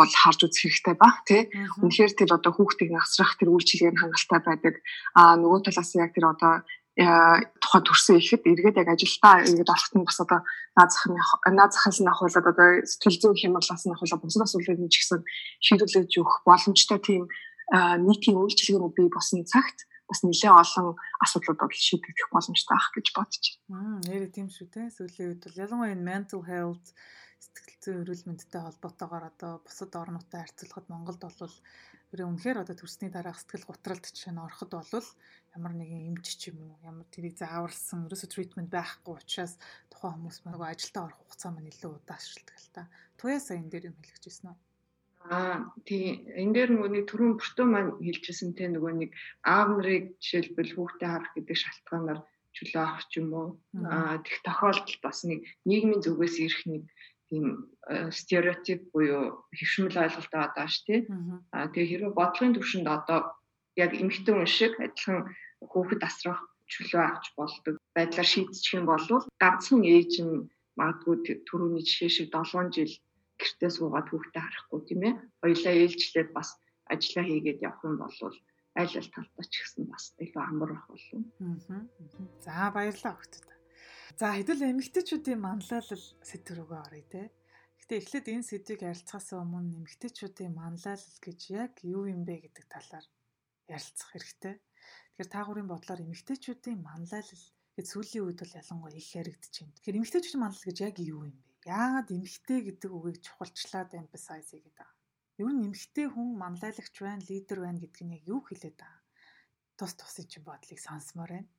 бол харж үзэх хэрэгтэй баг тий. Үнэхээр тэр одоо хүүхдийг насрах тэр үйлчилгээ нь хангалттай байдаг. Аа нөгөө талаас яг тэр одоо тухайн төрсөн ихэд эргээд яг ажилдаа ингээд олохт нь бас одоо наад зах нь наад захаас нь ахуулаад одоо сэтгэл зүйн хямралаас нь ахуулаад бусад асуудлыг нь ч гэсэн шийдвэрлэж өгөх боломжтой тийм нийтийн үйлчилгээний бий босон цагт бас нэлээд олон асуудлууд бол шийдэгдэх боломжтой байх гэж бодож байна. Нэрээ тийм шүү те. Сүүлийн үед бол ялангуяа энэ mental health сэтгэл зүйн эрүүл мэндтэй холбоотойгоор одоо бусад орнуудтай харьцуулахад Монголд бол өөрөө үнэхээр одоо төрсний дараах сэтгэл гутралд жишээ нь ороход бол ямар нэгэн эмч ч юм уу ямар тэрийг зааварсан ерөөсө тритмент байхгүй учраас тухайн хүмүүс маань нөгөө ажилдаа орох хугацаа маань илүү удаашралдаг л та. Туяасаа энэ дээр юм байна уу? Аа тий энэ дээр нөгөө нэг түрүүн бүртөө маань хэлчихсэн те нөгөө нэг аав нарыг жишээлбэл хүүхдээ харах гэдэг шалтгаанаар чөлөө авах ч юм уу. Аа тэгэх тохиолдолд бас нэг нийгмийн зүгээс ирэх нэг тийм стереотип буюу хэвшмэл ойлголт байгаа ш тий. Аа тэгээ хэрвээ бодлогын төвшөнд одоо яг эмэгтэй хүн шиг адилхан хүүхэд асрах чөлөө авч болдог байдлаар шийдчих юм бол ганцхан ээж нь магадгүй түрүүний жишээ шиг 7 жил гэртээ суугаад хүүхдээ харахгүй тийм ээ. Хоёлаа ээлжлээд бас ажиллаа хийгээд явах юм бол аль аль талдаа ч гэсэн бас илүү амар байх болов. За баярлалаа өгтөд. За хэдүүл эмэгтэйчүүдийн манлайлал рүүгээ оръё те. Гэтэ эхлээд энэ сэдвийг ярилцахаас өмнө эмэгтэйчүүдийн манлайлал гэж яг юу юм бэ гэдэг талаар ярилцах хэрэгтэй. Тэгэхээр та гурийн бодлоор эмэгтэйчүүдийн манлайлал гэж сүүлийн үед бол ялангуяа их яригдж байна. Тэгэхээр эмэгтэйчүүдийн манлайлал гэж яг юу юм бэ? Яагаад эмэгтэй гэдэг үгийг чухалчлаад emphasize хийгээд байгаа? Ер нь эмэгтэй хүн манлайлагч байна, лидер байна гэдг нь яг юу хэлээд байгаа? Тус тусын чинь бодлыг сонсомоор байна.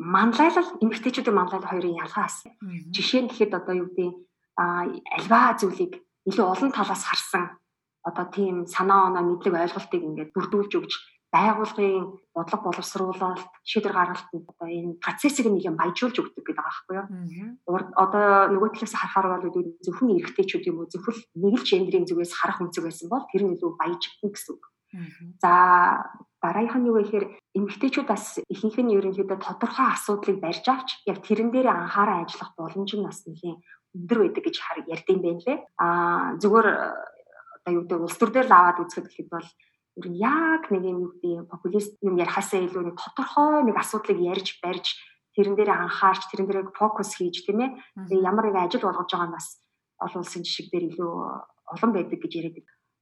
манлайлал эмэгтэйчүүдийн манлайлал хоёрын ялгаас жишээ нь гэхэд одоо юу гэдэг а альва зүйлийг илүү олон талаас харсан одоо тийм санаа оноо мэдлэг ойлголтыг ингээд бүрдүүлж өгч байгуулгын бодлого боловсруулалт шийдвэр гаргалтанд одоо энэ процессыг нэг юм баяжуулж өгдөг гэдэг байгаа байхгүй юу. Одоо нөгөө талаас харахаар бол зөвхөн эрэгтэйчүүд юм уу зөвхөн нэг л гендрийн зүгээс харах үнцэг байсан бол тэр нь илүү баяжигдана гэсэн үг. За дараагийнх нь юу вэ гэхээр эмэгтэйчүүд бас ихэнх нь ерөнхийдөө тодорхой асуудлыг барьж авч яг тэрэн дээр анхаарал ажиллах боломж нь бас нэлийн өндөр байдаг гэж ярьдсан байх лээ. Аа зүгээр одоо юу гэдэг улс төр дээр лаваад үзэхэд гэхэд бол ер нь яг нэг юм юу гэдэг популист юм ярихаасаа илүү нэг тодорхой нэг асуудлыг ярьж барьж тэрэн дээр анхаарч тэрэн дээр фокус хийж тийм ээ. Тэгээ ямар нэг ажил болгож байгаа нь бас олон улсын жишг дээр илүү олон байдаг гэж яриад.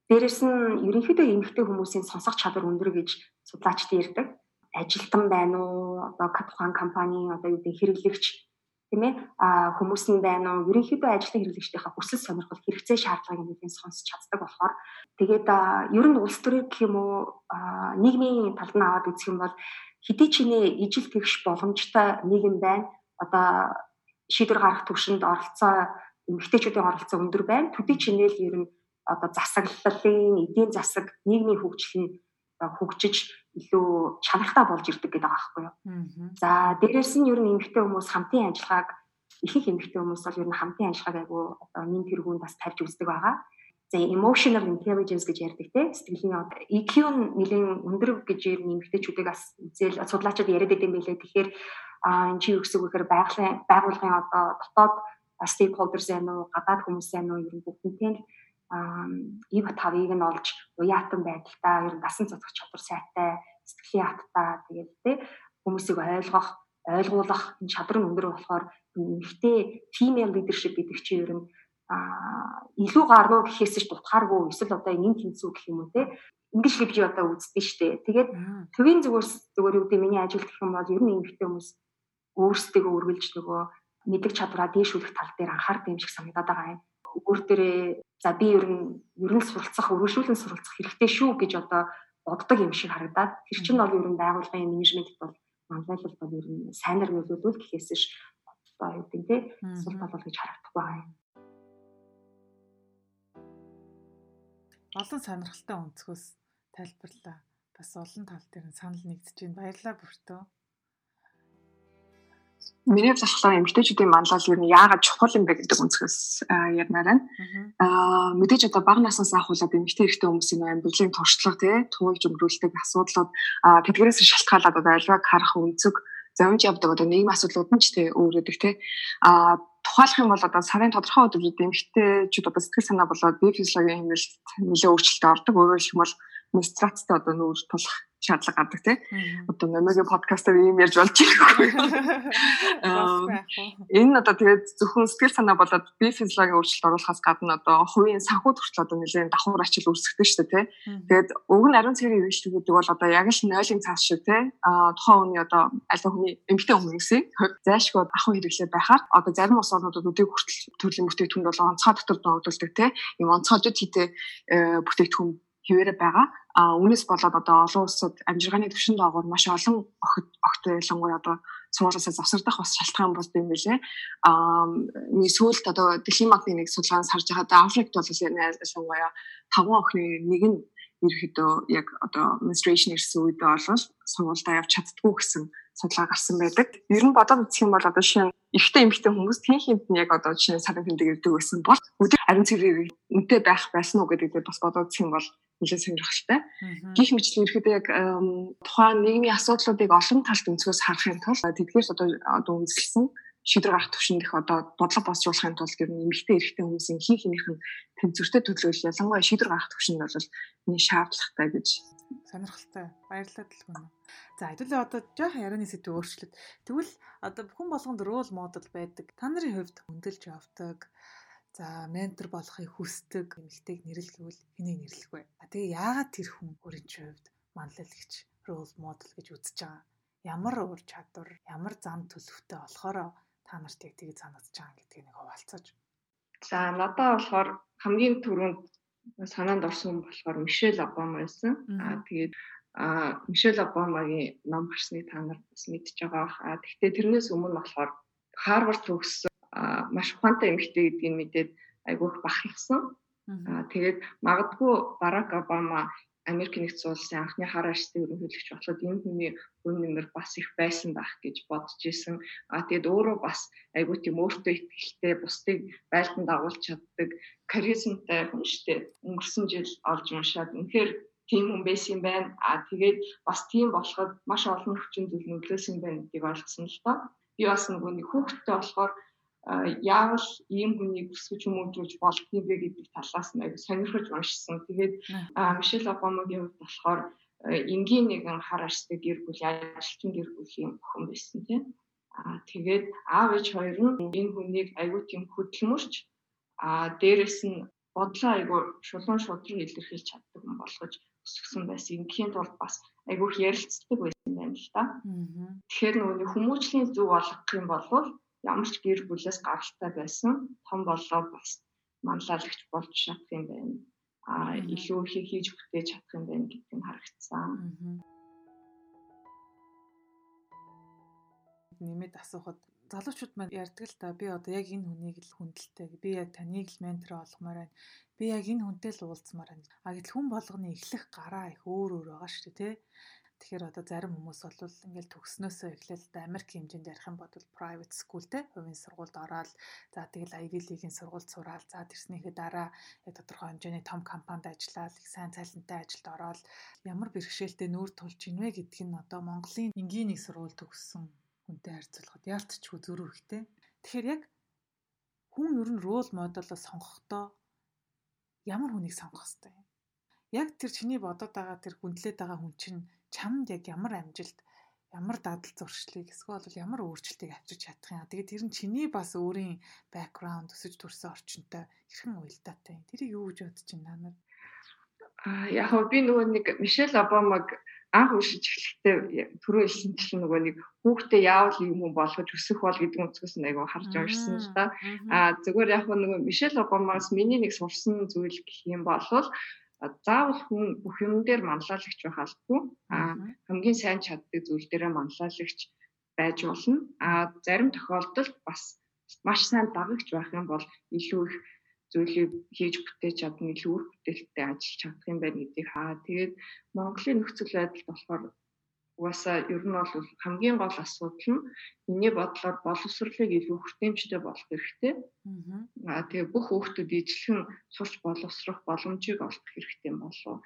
Дээрэс нь ерөнхийдөө эмэгтэй хүмүүсийн сонсох чадвар өндөр гэж судлаачид ярьдаг. Ажилтан байна уу? Одоо тухайн компани одоо юу гэдэг хэрэглэгч тийм ээ а хүмүүс нь байна уу? Ерөнхийдөө ажлын хэрэглэгчдийнхээ хүсэл сонирхол хэрэгцээ шаардлагыг нэгэн сонсч чаддаг болохоор. Тэгээд ер нь улс төрийн гэх юм уу? Нийгмийн талд нь аваад үзэх юм бол хэдий чинээ ижил тэгш боломжтой нийгэм байна. Одоо шийдвэр гаргах төвшөнд оролцоо эмэгтэйчүүдийн оролцоо өндөр байна. Төдий чинээ л ер нь одоо засаглалын эдийн засаг нийгмийн хөгжил нь хөгжиж илүү чанартай болж ирдэг гэдэг байгаа байхгүй юу. За дээрээс нь ер нь эмэгтэй хүмүүс хамтын ажиллагааг их их эмэгтэй хүмүүс бол ер нь хамтын ажиллагааг айгу одоо нэн тэргүүнд бас тавьж үздэг байгаа. За emotional intelligence гэж ярьдаг те сэтгэлийн EQ нь нэлийн өндөр гэж ер нь эмэгтэйчүүдийг бас зээл судлаачид яриад байдаг юм билээ. Тэгэхээр а энэ чи юу гэсэн үг гэхээр байгалийн байгууллагын одоо дотоод stakeholders байна уу гадаад хүмүүс байна уу ер нь бүгднтэй нь ив тавыг нь олж уяатан байдалтай ер нь дасан цоцох чадвар сайтай сэтгэлийн хаттай тэгээд тэ хүмүүсийг ойлгох ойлгуулах энэ чадвар нь өндөр болохоор нэгтэй female leadership гэдэг чинь ер нь а илүү гарнуу гэхээс ч дутхааргүй эсвэл одоо энэ тэнцүү гэх юм уу те ингэж л би одоо үздэг штэ. Тэгээд төвийн зүгээрс зүгээр юу гэдэг миний ажил гэх юм бол ер нь эмэгтэй хүмүүс өөрсдөө өргөлж нөгөө мэдлэг чадвараа дээшүүлэх тал дээр анхаардаг юм шиг санагдаад байгаа юм өөр дээрээ за би ер нь ер нь суралцах, өргөжүүлэн суралцах хэрэгтэй шүү гэж одоо боддог юм шиг харагдаад тэр чинь бол ер нь байгууллагын менежментэд бол манлайлал бол ер нь сайнаар нөлөөлөл гэхээс ш одоо юу гэдэг сул тал бол гэж харагдахгүй байгаа юм. Олон сонирхолтой өнцгөөс тайлбарлаа. Бас олон тал дээр санал нэгдэж байна. Баярлалаа бүртөө. Миний болохоор эмгтээчүүдийн манлал ер нь яагаад чухал юм бэ гэдэг өнцгөөс ярмаар байна. Аа мэдээж одоо бага наснаас ахуулаад эмгтээ хэрэгтэй хүмүүсийн амьдралын туршлага тий туулж өнгөрүүлдэг асуудлууд тэдгээрээс шалтгаалаад одоо альваг харах өнцөг завж явдаг одоо нийгмийн асуудлууд нь ч тий өөрөдөг тий а тухайлах юм бол одоо сарын тодорхой өдрүүд эмгтээчүүд одоо сэтгэл санаа болоод бие физиологийн хэмнэлт нэлээд өөрчлөлт ордог. Өөрөөр хэлбэл менструацтай одоо нүүр тулах шаардлага гардаг тий. Одоо намайгийн подкастаар ийм ярьж болж байгаа. Энэ одоо тэгээд зөвхөн сэтгэл санаа болоод бие физиологийн өөрчлөлт оруулахаас гадна одоо хувийн санхүү төрчл одоо нэлээд давхар ачаал үүсгдэг шүү дээ тий. Тэгээд уг нь ариун цэгийн ивэж гэдэг бол одоо яг л нойлын цаас шиг тий. А тухайн хүний одоо аль хүний эмгтэй хүмүүсийн зайлшгүй ахуй хэрэглээ байхаар одоо зарим ус орнуудад өдөө хүртэл төрлийн бүтээгдэхүүн бол онцгой дотор дөрвөлдөг тий. Ийм онцгой жид хийтэй э, бүтээгдэхүүн хിവэрэ байгаа. А үүнээс болоод одоо олон улсад амжиргааны төвшин доогоор маш олон огт огт ялангуяа одоо сургуулиасаа завсардах бас шалтгаан болд юм билээ. Аа миний сүүлд одоо дэлхийн банкны нэг судалгаанаас харж байхад Африкт бол ялангуяа таван охины нэг нь ерөөдөө яг одоо menstruation ирсэн үед бол сургуультай явж чаддгүй гэсэн судалгаа гарсан байдаг. Ер нь бодоод үзэх юм бол одоо шинэ ихтэй эмхтэй хүмүүс тэн хинт нь яг одоо шинэ сарын тэмдэг ирдэг байсан бол өдөр ариун цэврээр үнтэй байх байсан уу гэдэг бас бодоод юм бол нэлээд сонирхолтой. Гэх мэтлэн ерөөдөө яг тухайн нийгмийн асуудлуудыг олон талд өнцгөөс харахын тулд тэдгээрс одоо одоо үндэслэсэн шийдвэр гаргах төвшөнд их одоо бодлого босруулахын тулд ер нь эмэгтэй эрэгтэй хүмүүсийн хин хинийх нь тэнцвэртэй төлөөлөл ялангуяа шийдвэр гаргах төвшөнд бол энэ шаардлагатай гэж сонирхолтой. Баярлалаа дэлгүүн. За хэдүүлээ одоо жоохон ярианы сэдв өөрчлөлт. Тэгвэл одоо бүхэн болгонд рол модел байдаг. Та нарын хувьд хөндлөж явдаг. За ментор болохыг хүсдэг эмэгтэйг нэрлэх гэвэл хэнийг нэрлэх вэ? А тэгээ яагаад тэр хүн өөрийн хувьд манлайлагч рол модел гэж үзэж байгаа? Ямар ур чадвар, ямар зам төлөвтэй болохоор та нарт яг тийг санагдаж байгаа гэдгийг нэг хуваалцаж. За надад болохоор хамгийн түрүүнд санаанд орсон болохоор Мишель Обама байсан. Аа тэгээд а Мишель Обамагийн ном гарсныг та нар бас мэдж байгаа. А тэгвэл тэрнээс өмнө болохоор Харвард төгссөн маш ухаантай эмэгтэй гэдгийг мэдээд айгүйх бахархсан. А тэгээд магадгүй Барак Обама Америк нэгдсэн улсын анхны хар арчтын ерөнхийлөгч болоход энэ хүний хүн нэмэр бас их байсан байх гэж бодож исэн. А тэгэд өөрөө бас айгүй тийм өөртөө ихтэй бусдыг байлдан дагуулж чаддаг харизмтай хүн штэ. Өнгөрсөн жил олж уншаад үнэхээр тийм хүн байсан юм байна. А тэгээд бас тийм болоход маш олон хүчин зүйл нөлөөсөн байна гэдгийг ойлгосон л доо. Би бас нөгөө нэг хүүхдтэй болохоор яавал ийм хүнийг өсгөж хүмүүжүүлж болдгийг вэ гэдэг талаас нь аягүй сонирхож уншсан. Тэгээд Мишель Обамагийн хувьд болохоор энгийн нэгэн хар аштай гэр бүл ажилчин гэр бүлийн охин байсан тийм. Аа тэгээд аав ээж хоёр нь энэ хүнийг аягүй тийм хөдөлмөрч аа дээрэс нь бодлоо аягүй шулуун шудраг илэрхийлж чаддаг юм болгож өсгсөн байсан. Ингийн тулд бас аягүй ярилцдаг байсан юм байна л да. Тэгэхээр нөгөө хүмүүжлийн зүг олгох юм бол ямар ч гэр бүлээс гаралтай байсан том болоо бас. Манлайлагч болж чадах юм байна. А илүү их хийж бүтээж чадах юм байна гэдг нь харагдсан. Нэмээд асуухад залуучууд маань ярьдаг л та. Би одоо яг энэ хүнийг л хүндэлтэй. Би яг таныг л ментор олгомоор байна. Би яг энэ хүнтэй л уулзмаар байна. А гэтэл хүн болгоны эхлэх гараа их өөр өөр байгаа шүү дээ тий Тэгэхээр одоо зарим хүмүүс бол ингээл төгснөөсөө эхлээл Америк хэмжээнд ярих юм бол private school те хувийн сургуульд ороод за тэгэл Ivy League-ийн сургуульд сураал за тэрснийхээ дараа тодорхой хэмжээний том компанид ажиллаад их сайн цалинтай ажилд ороод ямар бэрхшээлтэй нүүр тулж ийнвэ гэдг нь одоо Монголын энгийн нэг сургууль төгссөн хүнтэй харьцуулахад яалтчгүй зөрүү ихтэй. Тэгэхээр яг хүн ер нь рол моделоо сонгохдоо ямар хүнийг сонгох хэвтэй? Яг тэр чиний бодоод байгаа тэр хүндлээд байгаа хүн чинь чамд яг ямар амжилт ямар дадал зуршлыг эсвэл ямар өөрчлөлтийг авчирч чадах юм. Тэгээд тэр нь чиний бас өөрийн бэкграунд өсөж төрсэн орчинтой хэрхэн уялдаатай. Тэрийг юу гэж бодож байна наа? Аа яг хөө би нөгөө нэг Мишель Обамаг анх уншиж эхлэхдээ түрүү хэлсэнчлэн нөгөө нэг хүүхдээ яавал юм болгож өсөх бол гэдэг өнцгөөс нь айгаа харж уншсан л да. Аа зүгээр яг нөгөө Мишель Обамаас миний нэг сурсан зүйл гэх юм бол заавал хүн бүх юм дээр манлайлагч байх албагүй. А хамгийн сайн чаддаг зүйл дээрээ манлайлагч байж болно. А зарим тохиолдолд бас маш сайн дагагч байх юм бол илүү их зүйлийг хийж бүтээж чадна, илүү үр бүтээлтэй ажиллаж чадах юм байна гэдгийг хаа. Тэгээд Монголын нөхцөл байдал болохоор угаасаа ер нь бол хамгийн гол асуудал нь миний бодлоор боловсролыг илүү хүртээмжтэй болох хэрэгтэй. Аа тэгээ бүх хүүхдүүд ижлэхэн сурч боловсрох боломжийг олох хэрэгтэй болов.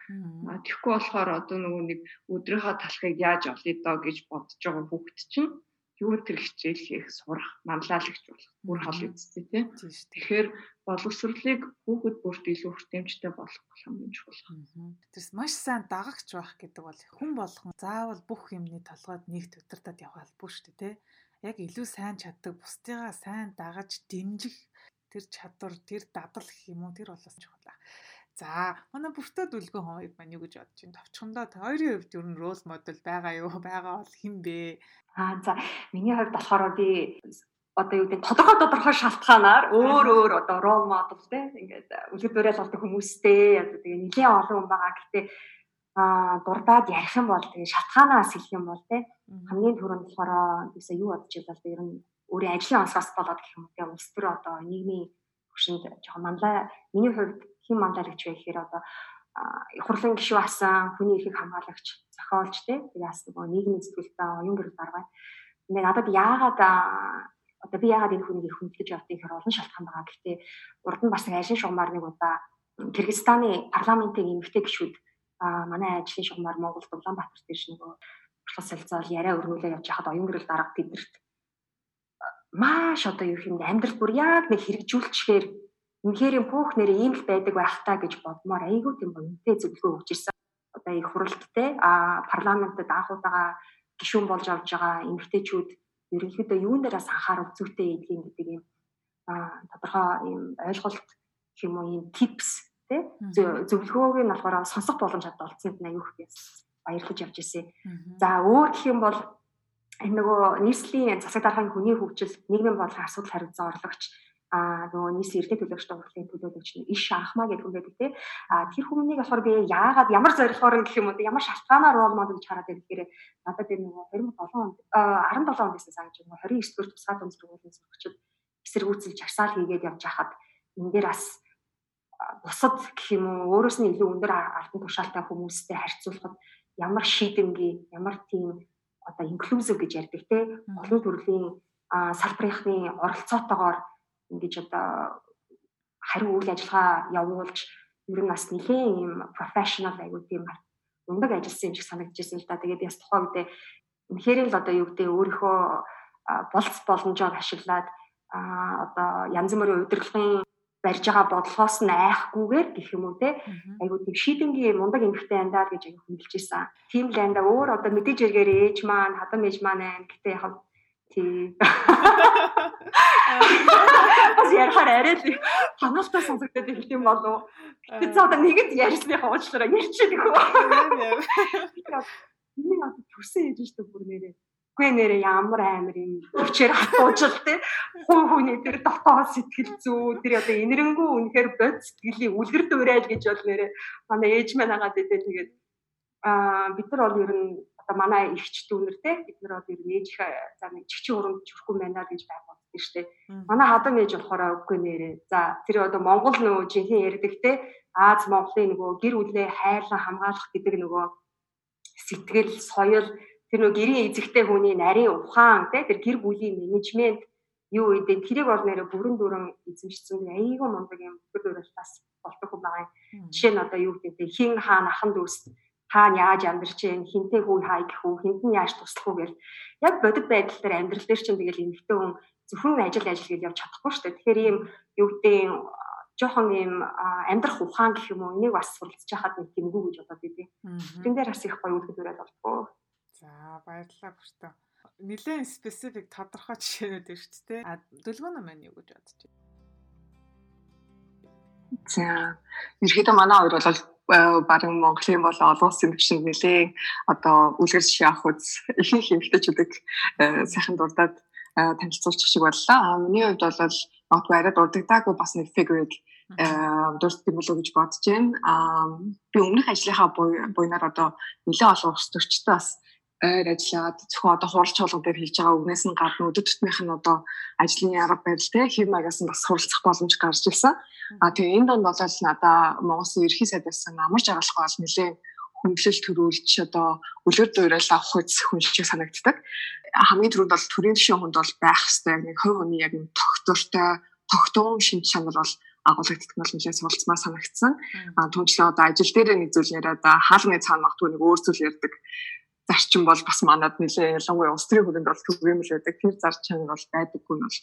Аа тэгэхгүй болохоор одоо нөгөө нэг өдрийнхөө талхыг яаж олъё доо гэж бодож байгаа хүүхд чинь юу тэр хичээл хийх сурах манлайлагч болох бүр хол үсттэй тий. Тэгэхээр боловсролыг хүүхэд бүрт илүү хүртээмжтэй болгох хамгийн чухал. Тэрс маш сайн дагагч байх гэдэг бол хүн болгон заавал бүх юмны толгойд нэг төвтөртөд явах албагүй шүү дээ тий. Яг илүү сайн чаддаг бусдыгаа сайн дагаж дэмжих тэр чадвар тэр дадал гэх юм уу тэр болоос чухал. За манай бүртөө дүлгэн хоёр маань юу гэж бодож байна? Товчхондоо хоёрын хувьд ер нь рол модель байгаа юу? Байгаа бол хэн бэ? Аа за миний хувьд болохоор би одоо юу гэдэг тодорхой тодорхой шалтгаанаар өөр өөр одоо рол моделтэй ингээд үлгэр дуурайл болдог хүмүүстэй одоо тэгээ нэлээд олон хүн байгаа. Гэхдээ аа дурдаад ярих юм бол тэгээ шатгаанаас хэлэх юм бол те хамгийн түрүүнд болохоор бисаа юу бодож байлаа те ер нь өөрийн ажлын онцгоос болоод гэх юм те улс төр одоо нийгмийн хөшөнд жоохон манлай миний хувьд хин манлайлагч байх гэхээр одоо хурлын гишүү асан хүний эрхийг хамгаалагч зохиолч тэгээ бас нөгөө нийгмийн зэтгэлтэй оюун гэрэл дарга. Тэгээ надад яагаад одоо би яагаад энэ хүнийг хүндлэж явдгийг хэр олон шалтгаан байгаа. Гэхдээ урд нь бас ажлын шугамар нэг удаа Кыргызстаны парламентын эмэгтэй гишүүд манай ажлын шугамар Монгол Улаанбаатар дээр нөгөө уртлах солилцоол яриа өргүүлээ явж хахад оюун гэрэл дарга тэдэрт маш одоо юу юм амьдрал бүр яг нэг хэрэгжүүлчихээр үнэхээр пүүх нэр ийм л байдаг байх таа гэж бодмоор айгүй тийм үнэтэй зөвлөгөө өгч ирсэн. Одоо их хуралдтэй а парламентод анхудаага гишүүн болж авж байгаа эмэгтэйчүүд ерөнхийдөө юун дээрээс анхаарал зүйтэй эдгийн гэдэг юм а тодорхой юм ойлголт юм уу юм tips тий зөвлөгөөг нь болохоор сонсох боломж хад олцсонд аюух гэж баярлаж явж ирсэн. За өөр гэх юм бол энэ нөгөө нийслэлийн засаг даргын хүний хөгжил нийгмийн бодлогын асуудал хариуцсан орлогч а нөгөө нийслэлийн эрдэнэ төлөөлөгчдийн хурлын төлөөлөгч нь иш анхмаа гэдэг хүн байдаг тий. А тэр хүмүүнийг болохоор би яагаад ямар зорилгоор гэх юм уу ямар шалтгаанаар рол модел гэж хараад байдаг гэхээр надад энэ нөгөө 2007 онд 17 онд гэсэн санаж байгаа 29 дэх тусгай дүн сургуулийн сурагчид эсэргүүцэл жагсаал хийгээд явж хахад энэ дээр бас бусад гэх юм уу өөрөөс нь илүү өндөр албан тушаалтай хүмүүстэй харьцуулахад ямар шийдэмгий ямар тийм одоо инклюзив гэж ярьдаг те. Олон төрлийн салбарынхны оролцоотойгоор ингэж одоо хариу үйл ажиллагаа явуулж ер нь бас нэлээд юм профешнл аягүй тийм ундаг ажилласан юм шиг санагдчихсэн л да. Тэгээд яс тухай үедээ үнэхээр л одоо юу гэдэг өөрийнхөө болц боломжоор ашиглаад а одоо янз бүрийн удирдлагын барьж байгаа бодлогоос нь айхгүйгээр гэх юм уу те айгуу тийм шийдэнгийн мундаг эмхтэй андаа гэж аяг хөндлөж исэн. Тийм л андаа өөр одоо мэдээж эргээр ээж маань хадам ээж маань байна гэтээ яг тий. Бас ярахаар арай л ханаалтай сонсогдоод ирэх юм болов. Гэтэ за одоо нэгэд ярьсны хаваачлаараа ярьчих гэх үү. Энэ надад төрсөн ээж шүү бүр нэрээ. Үгүй нэрээ ямар амар юм өвчээр хатуужл те. Хуу хүний тэр дотоод сэтгэл зүй тэр одоо инэрэнгүү үнэхээр бод сэтгэлийн үлгэр дуурайл гэж бол нэрээ манай ээж маань хагаад идэ тэгээд аа бид нар бол ер нь одоо манай ихч дүүнэр те бид нар бол ер нь ээж за нэг чигчэн уранд чүрхгүй байна гэж байх болдог штэ. Манай хадам ээж болохоор үгүй нэрээ. За тэр одоо Монгол нөгөө жинхэнэ ярьдаг те Аз Монголын нөгөө гэр бүлээ хайрлан хамгаалах гэдэг нөгөө сэтгэл соёл тэр нөгөө гэрийн эзэгтэй хүний нарийн ухаан тий тэр гэр бүлийн менежмент юу гэдэг тэрийг бол нэрэ бүрэн дүрэн эзэмшсэн айгүй мундаг юм бүр дүрэлтээс болдог хүн байгаа юм. Жишээ нь одоо юу гэдэг хин хаан ахан дүүс хаана яаж амьдарч гин хинтээ хүү хай гэх үү хинт нь яаж туслах уу гэл яг бодит байдал дээр амьдрал дээр чинь тэгэл эмэгтэй хүн зөвхөн ажил ажил гэж явж чадахгүй шүү дээ. Тэгэхээр ийм юу гэдэг жоохон ийм амьдрах ухаан гэх юм уу энийг бас суралцж хахад нэг тэмгүй гэж бодоод идэв. Тэн дээр бас их гоё үлгэр дүрэл болтгоо. За баярлалаа бүртөө. Нилээн специфик тодорхой жишээнүүд дээ. А дөлгөөнө маань юу гэж бодож байна? За ерөөдөө манай хоёр бол барин Монголын бол олон улсын төвшөнд нэлээ одоо үлгэр жишээ авах үз ихэнх эмэгтэйчүүдийг сайхан дурдаад танилцуулчих шиг боллоо. А миний хувьд бол магадгүй арай дурддаггүй бас нэг figure-ыг дурддаг болов гэж бодож байна. А би өмнөх ажлынхаа буйнаар одоо нэлээ олон улс төрчтэй бас ойр ажиллаад зөвхөн одоо хуралч чуулга дээр хийж байгаа үгнээс нь гадна өдөр тутмынх нь одоо ажлын арга барил те хэв маягаас нь бас суралцах боломж гарч ирсэн. А тэгээ энэ донд болол надаа Монголын ерхий сайдаас амар жаргалах бол нэлээ хүндлэл төрүүлж одоо үлгэр дуурайл авах үс хүн шиг санагддаг. Хамгийн түрүүнд бол төрийн төшийн хүнд бол байх хэвээр нэг хувь хүний яг тогтвортой тогтоон шинж чанар бол агуулгаддаг бол нэлээд суралцмаа санагдсан. А түнчлээ одоо ажил дээр нэг зүйл яриад хаалганы цаана магтгүй нэг өөр зүйл ярьдаг зарчим бол бас манад нэлээ ялангуяа улс төрийн хүрээнд бол түгээмэл байдаг. Тэр зарчим бол байдаггүй нь бол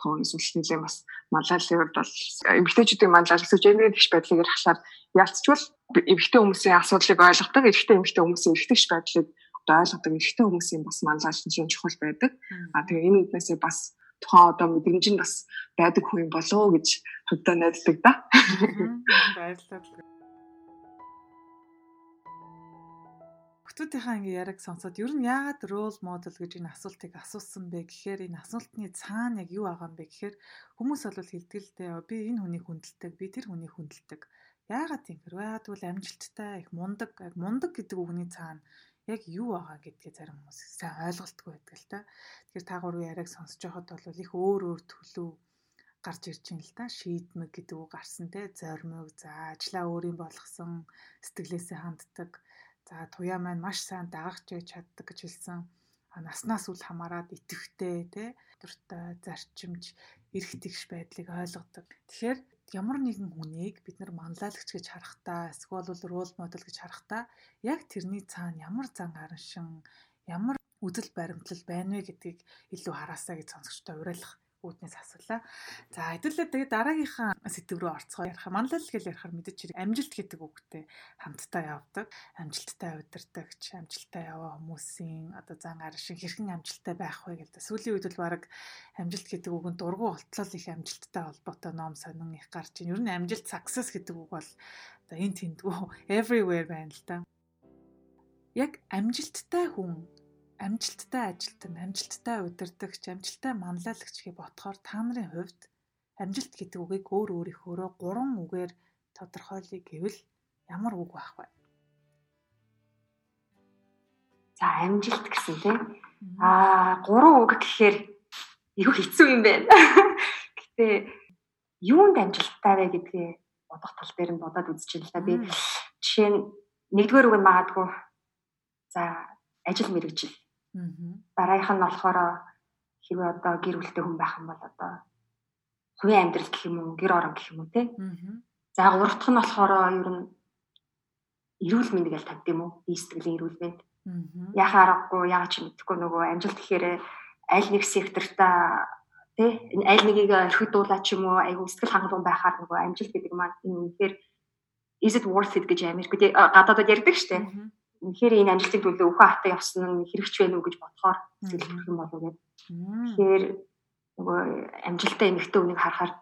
тоон эсвэл нэлээ бас малайлын хувьд бол эмгтээчүүдийн манлал эсвэл гендерийн тэгш байдлыг харахаар ялцчвал эмгтээ хүмүүсийн асуудлыг ойлгодог, эрэгтэй эмгтээ хүмүүсийн эрэгтэйч байдлыг ойлгодог эрэгтэй хүмүүсийн бас манлал нь чухал байдаг. А тэгээ энэ үднээсээ бас тухайн одоо мэдрэмж нь бас байдаг хүн болоо гэж хувьдаа найддаг да. Баярлалаа. Охтуудынхаа ингээ яриг сонсоод ер нь яагаад рол модел гэж энэ асуултыг асуусан бэ гэхээр энэ асуултны цаана яг юу байгаа юм бэ гэхээр хүмүүс бол хэлдэг л дээ би энэ хүнийг хүндэлдэг би тэр хүнийг хүндэлдэг Яагаад хэрэг? Яагаад гэвэл амжилттай их мундаг, яг мундаг гэдэг үгний цаана яг юу байгаа гэдгээ зарим хүмүүс сайн ойлголтгүй байдаг л та. Тэгэхээр та гурвын яриаг сонсож байхад бол их өөр өөр төлөв гарч ирж байна л да. Шийдмэг гэдэг үг гарсан те. Зоримог, за ажлаа өөрийн болгосон, сэтгэлээсээ ханддаг. За туяа маань маш сайн дагагч байж чаддаг гэж хэлсэн. Наснаас үл хамааран итэвхтэй те. Дуртай, зарчимж, эрх тэгш байдлыг ойлгодог. Тэгэхээр ямар нэгэн хүнийг бид нар манлайлагч гэж харахтаа эсвэл рол модель гэж харахтаа яг тэрний цаана ямар зан гараншин ямар үдэл баримтлал байна вэ гэдгийг илүү хараасаа гэж сонсогчтой уриалах үүднээс асуулаа. За хэдүүлээ тэгээд дараагийнхаа сэдв рүү орцгоо ярих. Манлал гэж ярихаар мэдээж хэрэг амжилт гэдэг үгтэй хамтдаа явдаг. Амжилттай удирдахч, амжилттай яваа хүмүүсийн одоо зан гар шиг хэрхэн амжилттай байх вэ гэдэг. Сүүлийн үед бол баг амжилт гэдэг үгэнд дургу олтлол их амжилттай холбоотой ном сонин их гарч ийн. Ер нь амжилт success гэдэг үг бол одоо энэ тэндгүү everywhere байна л да. Яг амжилттай хүн амжилттай ажилтан, амжилттай удирдагч, амжилттай манлайлагч гэж бодохоор та нарын хувьд амжилт гэдэг үгийг өөр өөрийнхөөрөө гурван үгээр тодорхойлъё гэвэл ямар үг байх вэ? За амжилт гэсэн тийм. Аа гурван үг гэхээр их хэцүү юм байна. Гэтэ юунд амжилттай вэ гэдгээ бодох тал дээр нь бодоод үзчихээн л та би жишээ нь нэгдүгээр үг нь магадгүй за ажил мэрэгжил Дараагийнх нь болохоор хэрвээ одоо гэр бүлтэй хүн байх юм бол одоо хувийн амьдрал гэх юм уу, гэр орон гэх юм уу тий. За гурав дахь нь болохоор ер нь эрүүл мэнд гэж тавьд юм уу? Би сэтгэлийн эрүүл мэнд. Яхаа аргагүй, яагаад ч мэдэхгүй нөгөө амжилт гэхээр аль нэг сектортаа тий? Аль нэгийг орхидуулаа ч юм уу айгу сэтгэл хангалуун байхаар нөгөө амжилт гэдэг маань энэ үнэхээр is it worth it гэж Америкт гадаадад ярьдаг штеп үнэхээр энэ амжилтыг төлөө өхөө хатаа явсан нь хэрэгч байна уу гэж бодохоор сэтгэл юм болов гэдэг. Тэгэхээр нөгөө амжилттай эмэгтэй үнийг харахаар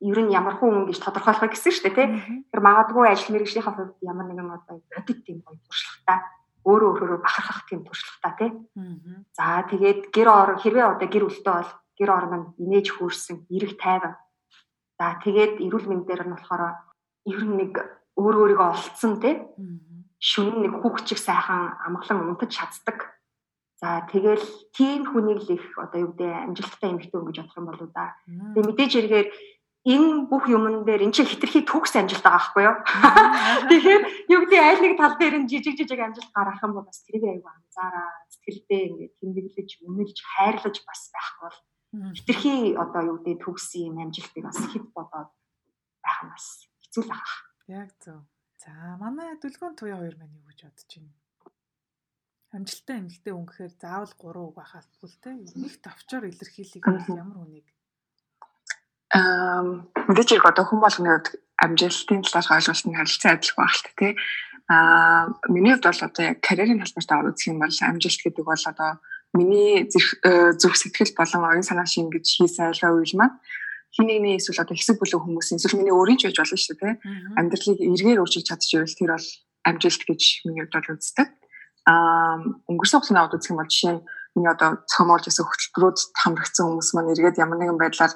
ер нь ямар хүн гэж тодорхойлох гэсэн шүү дээ тий. Тэр магадгүй ажил мэргэжлийнхаа хувьд ямар нэгэн одоо бодит тийм гоё туршлагатай өөрөө өөрөөрөө бахархах тийм туршлагатай тий. За тэгээд гэр орон хэрвээ одоо гэр бүлтэй бол гэр орон нь инээж хөөрсөн, эрэг тайван. За тэгээд эрүүл мэндээр нь болохоор ер нь нэг өөр өөрийгөө олцсон тий шүн нэг хүүхчиг сайхан амглан унтаж чаддаг. За тэгэл тийм хүнийг л их одоо юу гэдэг амжилттай эмэгтэй хүн гэж бодох юм болоо да. Тэгээ мэдээж эргээр энэ бүх юмн дээр эн чинь хитрхи төгс амжилт байгаа байхгүй юу? Тэгэхээр юу гэдэг аль нэг тал дээр нь жижиг жижиг амжилт гарах юм бол бас тэрийг аягүй анзаараа сэтгэлдээ ингээд тэмдэглэж, үнэлж, хайрлаж бас байхгүй бол хитрхи одоо юу гэдэг төгс юм амжилтыг бас хэд бодоод байх нь бас хэцүү л байгаа. Яг зөв. За манай дүлгөөн туяа хоёр маань юу гэж бодож байна? Амжилттай эмэгтэй хүн гэхээр заавал 3 үг байх албагүй л те. Нэг товчоор илэрхийлэх бол ямар хүнийг Аа мэдээж яг одоо хүн болгоны хувьд амжилтын талаар ойлголт нь харилцан адилхан байх л те. Аа миний хувьд бол одоо яг карьерийн талбарт аваад үзэх юм бол амжилт гэдэг бол одоо миний зүрх сэтгэл болон оюун санаа шингэж хийсэн айлгаа үйл маань хин нэгний эсвэл одоо хэсэг бүлэг хүмүүс эсвэл миний өөрийн ч байж болно шүү дээ амьдралыг эргээр өөрчилж чадчихвэл тэр бол амжилт гэж миний хувьд бол үздэг. Аа өнгөрсөн хугацаанд аваад үзэх юм бол жишээ нь миний одоо цомоолж гэсэн хөтөлбөрүүд хамрагдсан хүмүүс маань эргээд ямар нэгэн байдлаар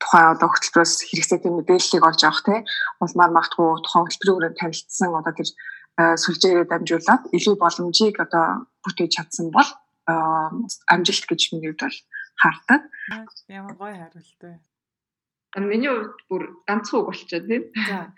тухайн одоо хөтөлбөрөөс хэрэгцээтэй мэдээллийг олж авах те улмаар магтгүй тухайн хөтөлбөрөөр танилцсан одоо тэр сүлжээрээ дамжуулаад илүү боломжийг одоо бүтээж чадсан бол амжилт гэж миний хувьд бол хардаг. Ямар гоё хариултаа. Миний хувьд бүр ганцхан үг болчиход тийм. За.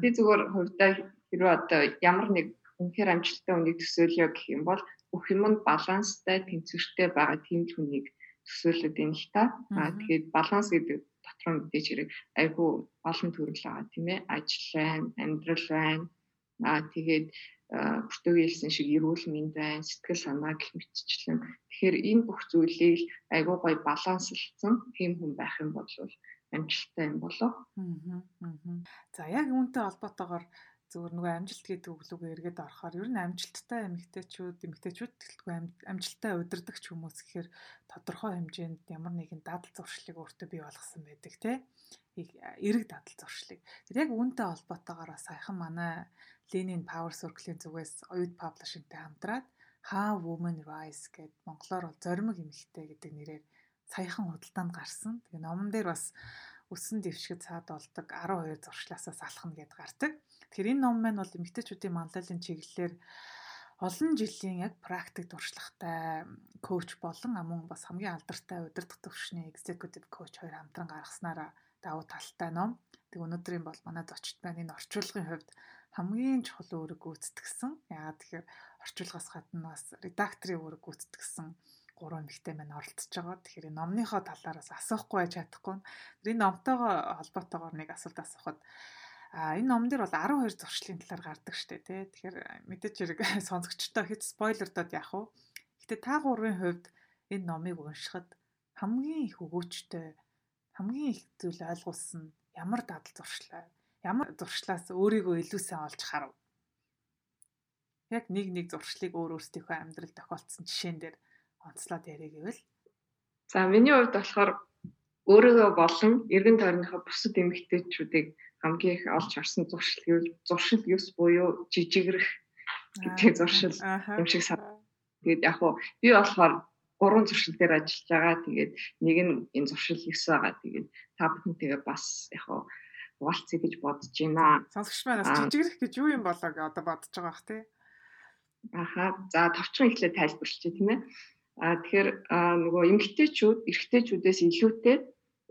Би зүгээр хувьдаа хэрвээ одоо ямар нэг үнэхээр амжилттай хүнийг төсөөлөё гэх юм бол бүх юм нь баланстай, тэнцвэртэй байгаа тийм хүнийг төсөөлөд юм л та. Аа тэгээд баланс гэдэг дотор нь мэдээж хэрэг айгүй олон төрөл байгаа тийм ээ. Ажил байна, амьдрал байна. Аа тэгээд бүртөө хэлсэн шиг эрүүл мэнд байна, сэтгэл санаа гэх мэтчлэн. Тэгэхээр энэ бүх зүйлийг айгүй гоё баланслсан тийм хүн байх юм бол амжилттай юм болоо. За яг үүнтэй холбоотойгоор зөвөр нөгөө амжилт гэдэг өглөөгөө эргээд орохоор ер нь амжилттай эмэгтэйчүүд эмэгтэйчүүд гэлтгүй амжилттай удирдахч хүмүүс гэхээр тодорхой хэмжээнд ямар нэгэн дадал зуршлыг өөртөө бий болгосон байдаг тий эрэг дадал зуршлыг. Тэр яг үүнтэй холбоотойгоор саяхан манай Lenin Power Circle-ийн зүгээс оюут publishing-тэй хамтраад How Women Rise гэдэг монголоор бол зоримог эмэгтэй гэдэг нэрээр саяхан худалдаанд гарсан. Тэгээ номон дээр бас өсөн дэвшгэд цаад болдог 12 зуршлаасаас алхна гэд гардаг. Тэгэхээр энэ ном маань бол эмэгтэйчүүдийн манлайлалын чиглэлээр олон жилийн яг практик туршлагатай коуч болон амун бас хамгийн алдартай удирдах төвшний executive coach хоёр хамтран гаргаснараа давуу талтай ном. Тэг өнөөдрийн бол манай зочд маань энэ орчуулгын хувьд хамгийн чухал үүрэг гүйцэтгэсэн. Яагаад тэгэхээр орчуулгаас гадна бас редакторын үүрэг гүйцэтгэсэн гурван эмэгтэй маань оролцож байгаа. Тэгэхээр номныхоо талаараас асуухгүй байж чадахгүй. Энэ номтойгоо холбоотойгоор нэг асуулт асуухад А энэ ном дээр бол 12 зуршлын талаар гардаг штэ тий. Тэгэхээр мэдээж хэрэг сонсогчтой хэд спойлердод яах вэ? Гэтэ та гурвын хувьд энэ номыг уншихад хамгийн их өгөөчтэй хамгийн их зүйл ойлгуулсан ямар дадал зуршлаа ямар зуршлаас өөрийгөө илүү сайн олж харав. Яг нэг нэг зуршлыг өөр өөрсдийнхөө амьдрал тохиолдсон жишээн дээр онцлоод яриа гэвэл. За миний хувьд болохоор өөрийгөө болон эргэн тойрныхоо бусад эмэгтэйчүүдийг хамгийн их олж харсан зуршил гэвэл зуршил юус буюу жижигрэх гэдэг зуршил юм шиг санагдав. Тэгээд яг уу би болохоор гурван зуршил дээр ажиллаж байгаа. Тэгээд нэг нь энэ зуршил 9 байгаа. Тэгээд та бүхэнтэйгээ бас яг уу хуваалцъя гэж бодож байна. Сонсогч манаас жижигрэх гэж юу юм болоо гэж одоо бодож байгаа бах тий. Аха. За товчхон ихлэ тайлбарлчих тийм ээ. А тэгэхээр нөгөө эмгтээчүүд эрэгтэйчүүдээс илүүтэй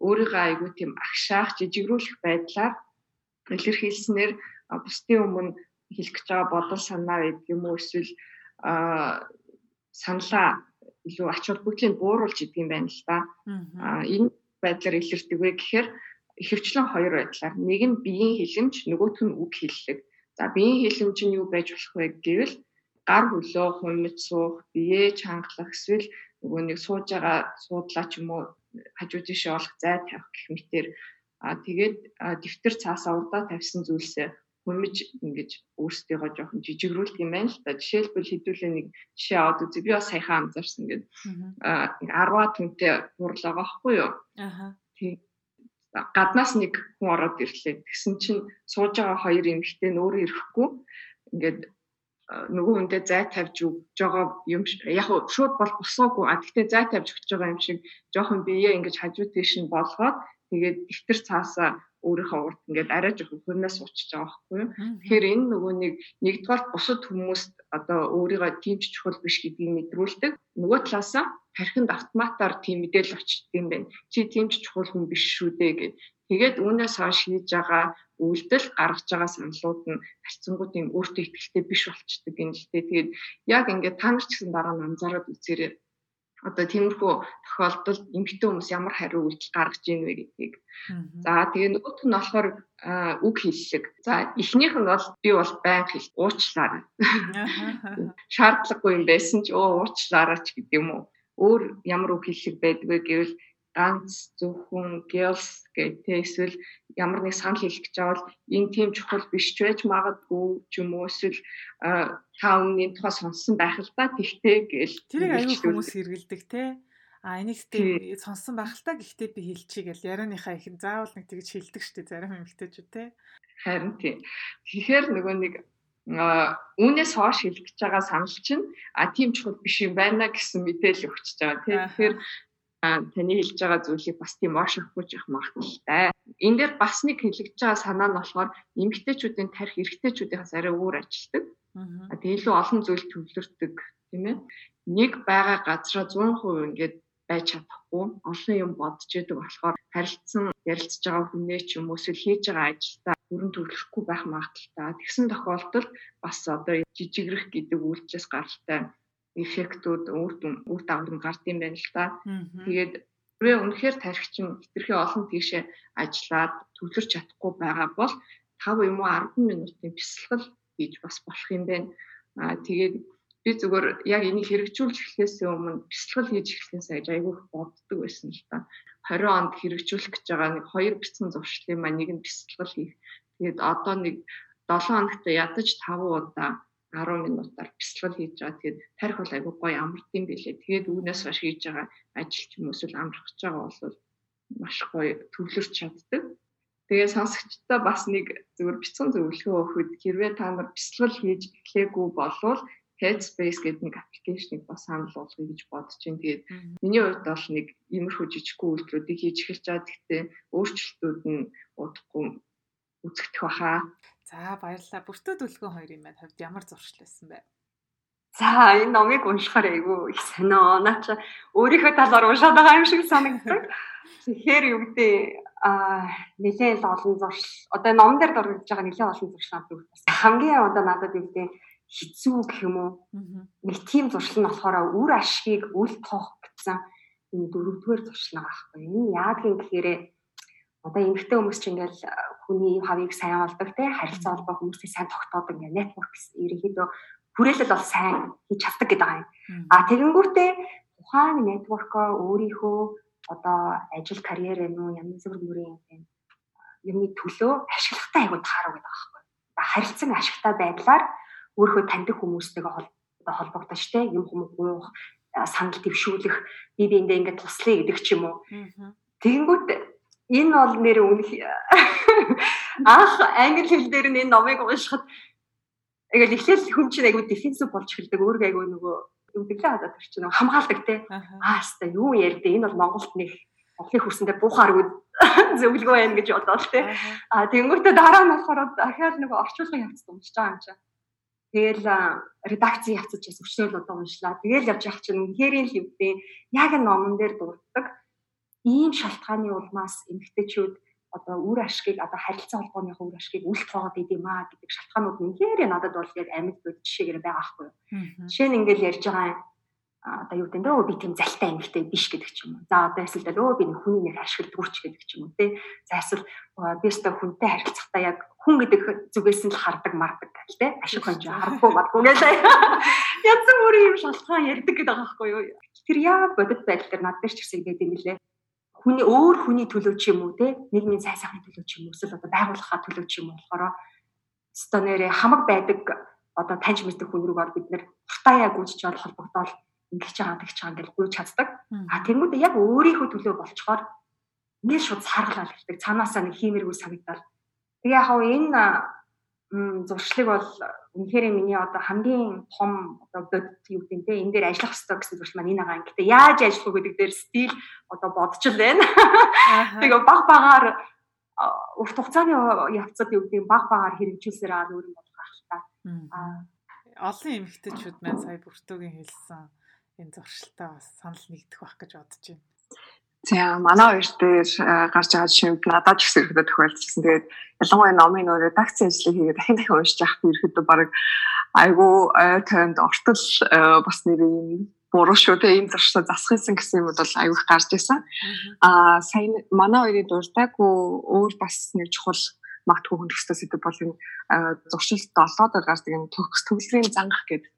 өөрийгөө айгүй тийм агшаах, жижигрүүлэх байдлаар илэрхийлснээр бусдын өмнө хэлэх гэж байгаа бодол санаа байдаг юм уу эсвэл саналаа илүү ач холбогдлыг бууруулж идэг юм байна л да. А энэ байдлаар илэрдэг вэ гэхээр ихэвчлэн хоёр байдлаар нэг нь биеийн хилэмж нөгөөх нь үг хэллэг. За биеийн хилэмж нь юу байж болох вэ гэвэл гар хөлөө хумж суух, биеэ чангалах эсвэл нөгөө нэг сууж байгаа суудлаа ч юм уу хажуу тийшээ олох зай тавих гэх мэтэр а тэгээд дэвтэр цаасаа урдаа тавьсан зүйлсээ хүмж ингэж өөрсдийгөө жоохон жижигрүүлдэг юм байна л да. Жишээлбэл хэдүүлээ нэг жишээ аваад үзье. Би бас саяхан анзаарсан гэдэг. Аа 10 түнтэй хурлаагаа хгүй юу? Аха. Тэг гаднаас нэг хүн ороод ирлээ. Тэгсэн чинь сууж байгаа хоёр эмэгтэй нь өөрөө ирэхгүй ингээд нөгөө хүндээ зай тавьж өгж байгаа юм яг шууд бол босоогүй. А тэгтээ зай тавьж өгч байгаа юм шиг жоохон биеэ ингэж хажуу тийш нь болгоод тэгээд дэвтэр цаасаа өөрийнхөө урд ингээд арай жоохон хөрнөөс уучж байгаа байхгүй юу. Тэгэхээр энэ нөгөө нэг нэгдүгээр бусад хүмүүст одоо өөрийгөө тийм ч чухал биш гэдгийг мэдрүүлдэг. Нөгөө талаасаа тархинд автоматар тийм мэдээлэл очдөг юм байна. Чи тийм ч чухал хүн биш шүү дээ гэд. Тэгээд үүнээс хойш хийж байгаа үйлдэл гаргаж байгаа саналууд нь харьцангуй тийм өөртөө ихтэй биш болчдөг юм л дээ. Тэгээд яг ингээд та нар ч гэсэн дараа нь анзаараад үзээрэй одоо тиймэрхүү тохиолдолд эмэгтэй хүмүүс ямар хариу үйлдэл гаргаж ийн вэ гэдгийг. За тэгээ нөгөөх нь болохоор үг хэллэг. За эхнийх нь бол би бол байнга хэл уучлаарай. Шаардлагагүй юм байсан ч өө уучлаарай ч гэдэг юм уу. Өөр ямар үг хэллэг байдгүй гэвэл ганц зөвхөн girls гэдэг эсвэл ямар нэг санал хэлэх гэж бол энэ тийм чухал биш ч байж магадгүй ч юм уу эсвэл та өмнө тухай сонссон байх л та тэгтээ гээл тэрийг аюул хүмүүс хэрэгэлдэг те. А энийг тийм сонссон байх л та гэхдээ би хэлчихье гэл ярианыхаа ихэн заавал нэг тэгж хэлдэг штэ зарим эмэгтэйчүүд те. Харин тийм тэгэхээр нөгөө нэг үүнээс хойш хэлэх гэж байгаа санал чинь а тийм чухал биш юм байна гэсэн мэдээлэл өгч байгаа тийм тэгэхээр таны хэлж байгаа зүйлийг бас тийм оош авахгүй явах магадaltaй. Энэ дээр бас нэг хэлэгдэж байгаа санаа нь болохоор эмэгтэйчүүдийн тарих эрэгтэйчүүдийнхээс арай өөр ажилтдаг. Тэгээ илүү олон зүйл төвлөрдөг тийм ээ. Нэг байгаа газараа 100% ингээд байж чадахгүй олон юм бодож идэг болохоор харилцсан ярилцж байгаа хүнээ ч юм уу эсвэл хийж байгаа ажилдаа бүрэн төвлөрөхгүй байх магадaltaй. Тэгсэн тохиолдолд бас одоо жижигрэх гэдэг үйлчлээс гаралтай эффектүүд үр үр дагавар гард юм байна л да. Тэгээд хэрвээ үнэхээр тархичин хэтэрхий олон тийшээ ажиллаад төвлөрч чадахгүй байгаа бол 5 юм уу 10 минутын бясалгал хийж бас болох юм байна. Аа тэгээд би зүгээр яг энийг хэрэгжүүлж эхлэхээс өмнө бясалгал хийж эхлэхээс аж айгүй боддог байсан л та. 20 онд хэрэгжүүлэх гэж байгаа нэг хоёр бяцхан зуршлын маань нэг нь бясалгал хийх. Тэгээд одоо нэг 7 хоногт ядаж 5 удаа 10 минутаар бясалгал хийж байгаа. Тэгээд тарих бол айгүй гоё амард юм билээ. Тэгээд үүнээс хойш хийж байгаа ажил ч юм уу эсвэл амрах гэж байгаа бол маш гоё төвлөрч чаддаг. Тэгээ сонсогчдоо бас нэг зөвөр бяцхан зөвлөгөө өгөхөд хэрвээ та нар бясалгал хийж эхлэегүй болвол Headspace гэдэг нэг аппликейшнийг бас санал болгоё гэж бодож байна. Тэгээд миний хувьд бол нэг иймэрхүү жижигхэн үйлдэлүүдийг хийж эхэлж байгаа. Гэхдээ өөрчлөлтүүд нь удахгүй үзэгдэх баха. За баярлалаа. Бүртөө дүлгэн хоёрын маань хувьд ямар зуршил байсан бэ? За энэ номыг уншихаар айгүй их сонио. Наач өөрийнхөө талаар уншаад байгаа юм шиг санагддаг. Тэгэхээр юу гэдэг а нэлээд олон зуршил одоо номон дээр дургаж байгаа нэлээд олон зуршил авдаг байсан. Хамгийн одоо надад юу гэдэг хэцүү гэх юм уу? Нэг тийм зуршил нь болохоор үр ашгийг үл тоох гэсэн энэ дөрөвдүгээр зуршил байгаа байхгүй. Энэ яадаг юм гэхээр одоо эмэгтэй хүмүүс чинь ингээл хүний хавийг сайн болдог те харилцаа холбоо хүмүүстэй сайн тогтоодог ингээ network ерөнхийдөө хүрээлэл бол сайн хийж чаддаг гэдэг юм. А тэгэнгүүтээ тухайн network-оо өөрийнхөө одоо ажил карьерээ нүү ямар зөвөр мөрийн юмны төлөө ашиглагтай айгуу тааруу гэдэг байхгүй. Харилцан ашигтай байдлаар өөрөө таньдаг хүмүүстэйгээ холбогдож штэ юм хүмүүс санал дэвшүүлэх бие биендээ ингээд туслая гэдэг ч юм уу. Тэгэнгүүт энэ бол нэр үнэх анх англи хэл дээр нь энэ номыг уншихад Ингээл эхлээл хүн чинь айгүй дефенсив болж эхэлдэг. Өөрөө айгүй нөгөө гэвэл одоо тэр чинь хамгаалдаг те. Аа хаста юу ярьдэ энэ бол Монголд нэг Монголын хөрсөндөө буухааргүй зөвлөгөө байна гэж бодоод те. Аа тэгэнгүүтээ дараа нь болохоор дахиад нөгөө орчуулгын явц уншиж байгаа юм чинь. Тэгэл редакцийн явцад бас өчнөл одоо уншлаа. Тэгэл явж явах чинь үнэхэрийн л юмдээ яг номон дээр дурддаг. Ийм шалтгааны улмаас эмгтээчүүд одоо үр ашгийг одоо харилцаа холбооны үр ашгийг үл тоогод идэм аа гэдэг шалтгаанууд үнэхээр надад бол яг амьд бод жишээгээр байгаа байхгүй юу. Жишээ нь ингээл ярьж байгаа одоо юу гэдэг нь би тийм залтай эмэгтэй биш гэдэг ч юм уу. За одоо эсвэл өө би хүний нэг ашигладаг ч гэдэг ч юм уу тий. За эсвэл би өстө хүнтэй харилцахдаа яг хүн гэдэг зүгээс нь л хардаг мардаг гэл тий. Ашиг хонж харахгүй магадгүй нэлээ. Ядсан бүр юм шалтгаан ярьдаг гэдэг байгаа байхгүй юу. Тэр яг бодит байдал дээр над дээр ч гэсэн ингэдэм билээ хүний өөр хүний төлөө ч юм уу те нийгмийн сайн сайхны төлөө ч юм уу эсвэл одоо байгууллагын төлөө ч юм уу болохоор өсто нэрээ хамаг байдаг одоо таньж мэддэг хүн рүүгээр бид нэр хуртаяа гүйж чад холбогдоод ингэж байгаа тэгж байгаа гэж гүйж чаддаг. А тэгмүүд яг өөрийнхөө төлөө болчоор ингээд шууд саргалал ирдэг. Цаанаасаа нэг хиймэргүй санагдал. Тэгээ яг энэ зуршлыг бол үнэхээр миний одоо хамгийн том одоо бодит юу гэдэг нь энэ дээр ажиллах хэрэгтэй гэсэн зуршил маань энэ байгаа. Гэтэ яаж ажиллах вэ гэдэг дээр стил одоо бодож л байна. Тэгээ баг багаар урт хугацааны явцад юу гэдэг баг багаар хэрэгжүүлсээр аа өөр юм болох ахalta. Олон эмэгтэйчүүд маань сая бүртөөгийн хэлсэн энэ зуршилтай бас санал нэгдэх байх гэж бодож байна. За манай хоёр дээр гарч байгаа жишээнд надад ч гэсэн ирэхэд тохиолдсон. Тэгээд ялангуяа номын нөө редакцийн ажлыг хийгээд дахин дахин уншиж явах ирэхэд баг айгу танд ортол бас нэр юм буруу шүү те ийм зуршлаа засахсан гэсэн юм бол айгүйх гарч исэн. Аа сайн манай хоёрын дуртайгүй өөр бас нэг чухал магтгүй хүн төстэй сэдв бол энэ зуршил 7-оор гардаг энэ төгс төгөлрийн зангах гэдэг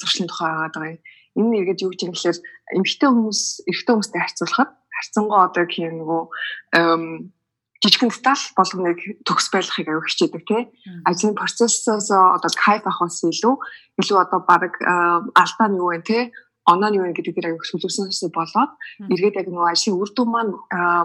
зуршлын тухай байгаа. Энэ нэгэд юу гэж юм гэхээр эмэгтэй хүмүүс эрэгтэй хүмүүстэй харьцуулахад харцангуй одоо гэх юм нөгөө жижигэн деталь болгоныг төгс байлгахыг аяг хичээдэг тий. Ажлын процессоос одоо кайф авахаас илүү илүү одоо баг алдаа нь юу вэ тий оноо нь юу гэдэг дээр аяг сүлжүүлснээс болоод эргээд яг нөгөө ажлын үр дүн маань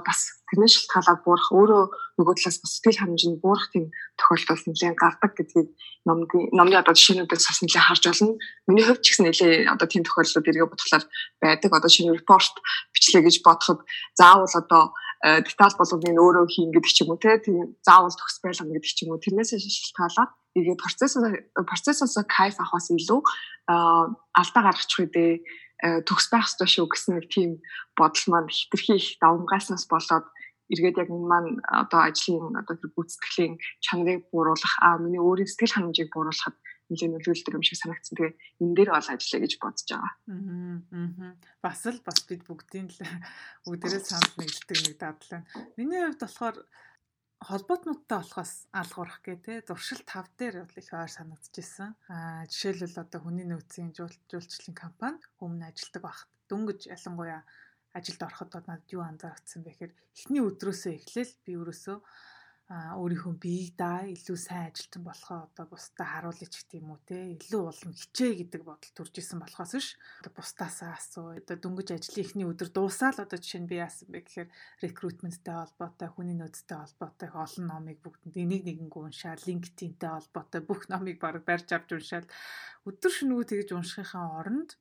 бас тэрнээ шалтгаалаад буурах өөрөө нөгөө талаас бас сэтгэл ханамжинд буурах тийм тохиолдол нэлээд гардаг гэдгийг номны номны одоо жишээнүүдээс бас нэлээд харж байна. Миний хувьд ч гэсэн нэлээд одоо тийм тохиолдлууд эргээ бодглохлаар байдаг. Одоо шинэ репорт бичлээ гэж бодоход заавал одоо деталь болгоныг өөрөө хийн гэдэг ч юм уу тийм заавал төгс байлгана гэдэг ч юм уу тэрнээс шалтгаалаад эргээ процесс процессоос кайф авахаас илүү алдаа гаргачих үедээ төгс байх ёстой шүү гэсэн нэг тийм бодол маань хитрхи их давмгааснаас болоод эргээд яг энэ маань одоо ажлын одоо тэр гүйцэтгэлийн чанарыг бууруулах аа миний өөрийн сэтгэл ханамжийг бууруулахад нэлээд нөлөөлдөг юм шиг санагдсан. Тэгээ энэ дээр бол ажиллая гэж бодож байгаа. Аа. Бас л бас бид бүгдийн л бүгдээрээ санал нэгддэг нэг дадал байна. Миний хувьд болохоор холбоотнуудтай болохоос алгуурах гэ тэ зуршил тав дээр бол их ойр санагдчихсэн. Аа жишээлбэл одоо хүний нөөцийн жуулчлалын компанид өмнө ажилладаг байхад дөнгөж ялангуяа ажилд ороход надад юу анзаарчихсан бэ гэхээр эхний өдрөөсөө эхлээл би өөрөөсөө өөрийнхөө биеийг да илүү сайн ажилтан болохоо одоо бусдаа харуулъя ч гэдэм үү те. Илүү улам хичээ гэдэг бодол төрж исэн болохоос биш одоо бусдаасаа асуу одоо дөнгөж ажлын ихний өдөр дуусаад одоо жишээ нь би яасан бэ гэхээр рекрутменттэй холбоотой хүний нөөцтэй холбоотой олон номыг бүгд энийг нэгэнгүү уншаад LinkedIn-тэй холбоотой бүх номыг баг барьж авч уншаад өдөр шөнөгүй тэгж уншихын оронд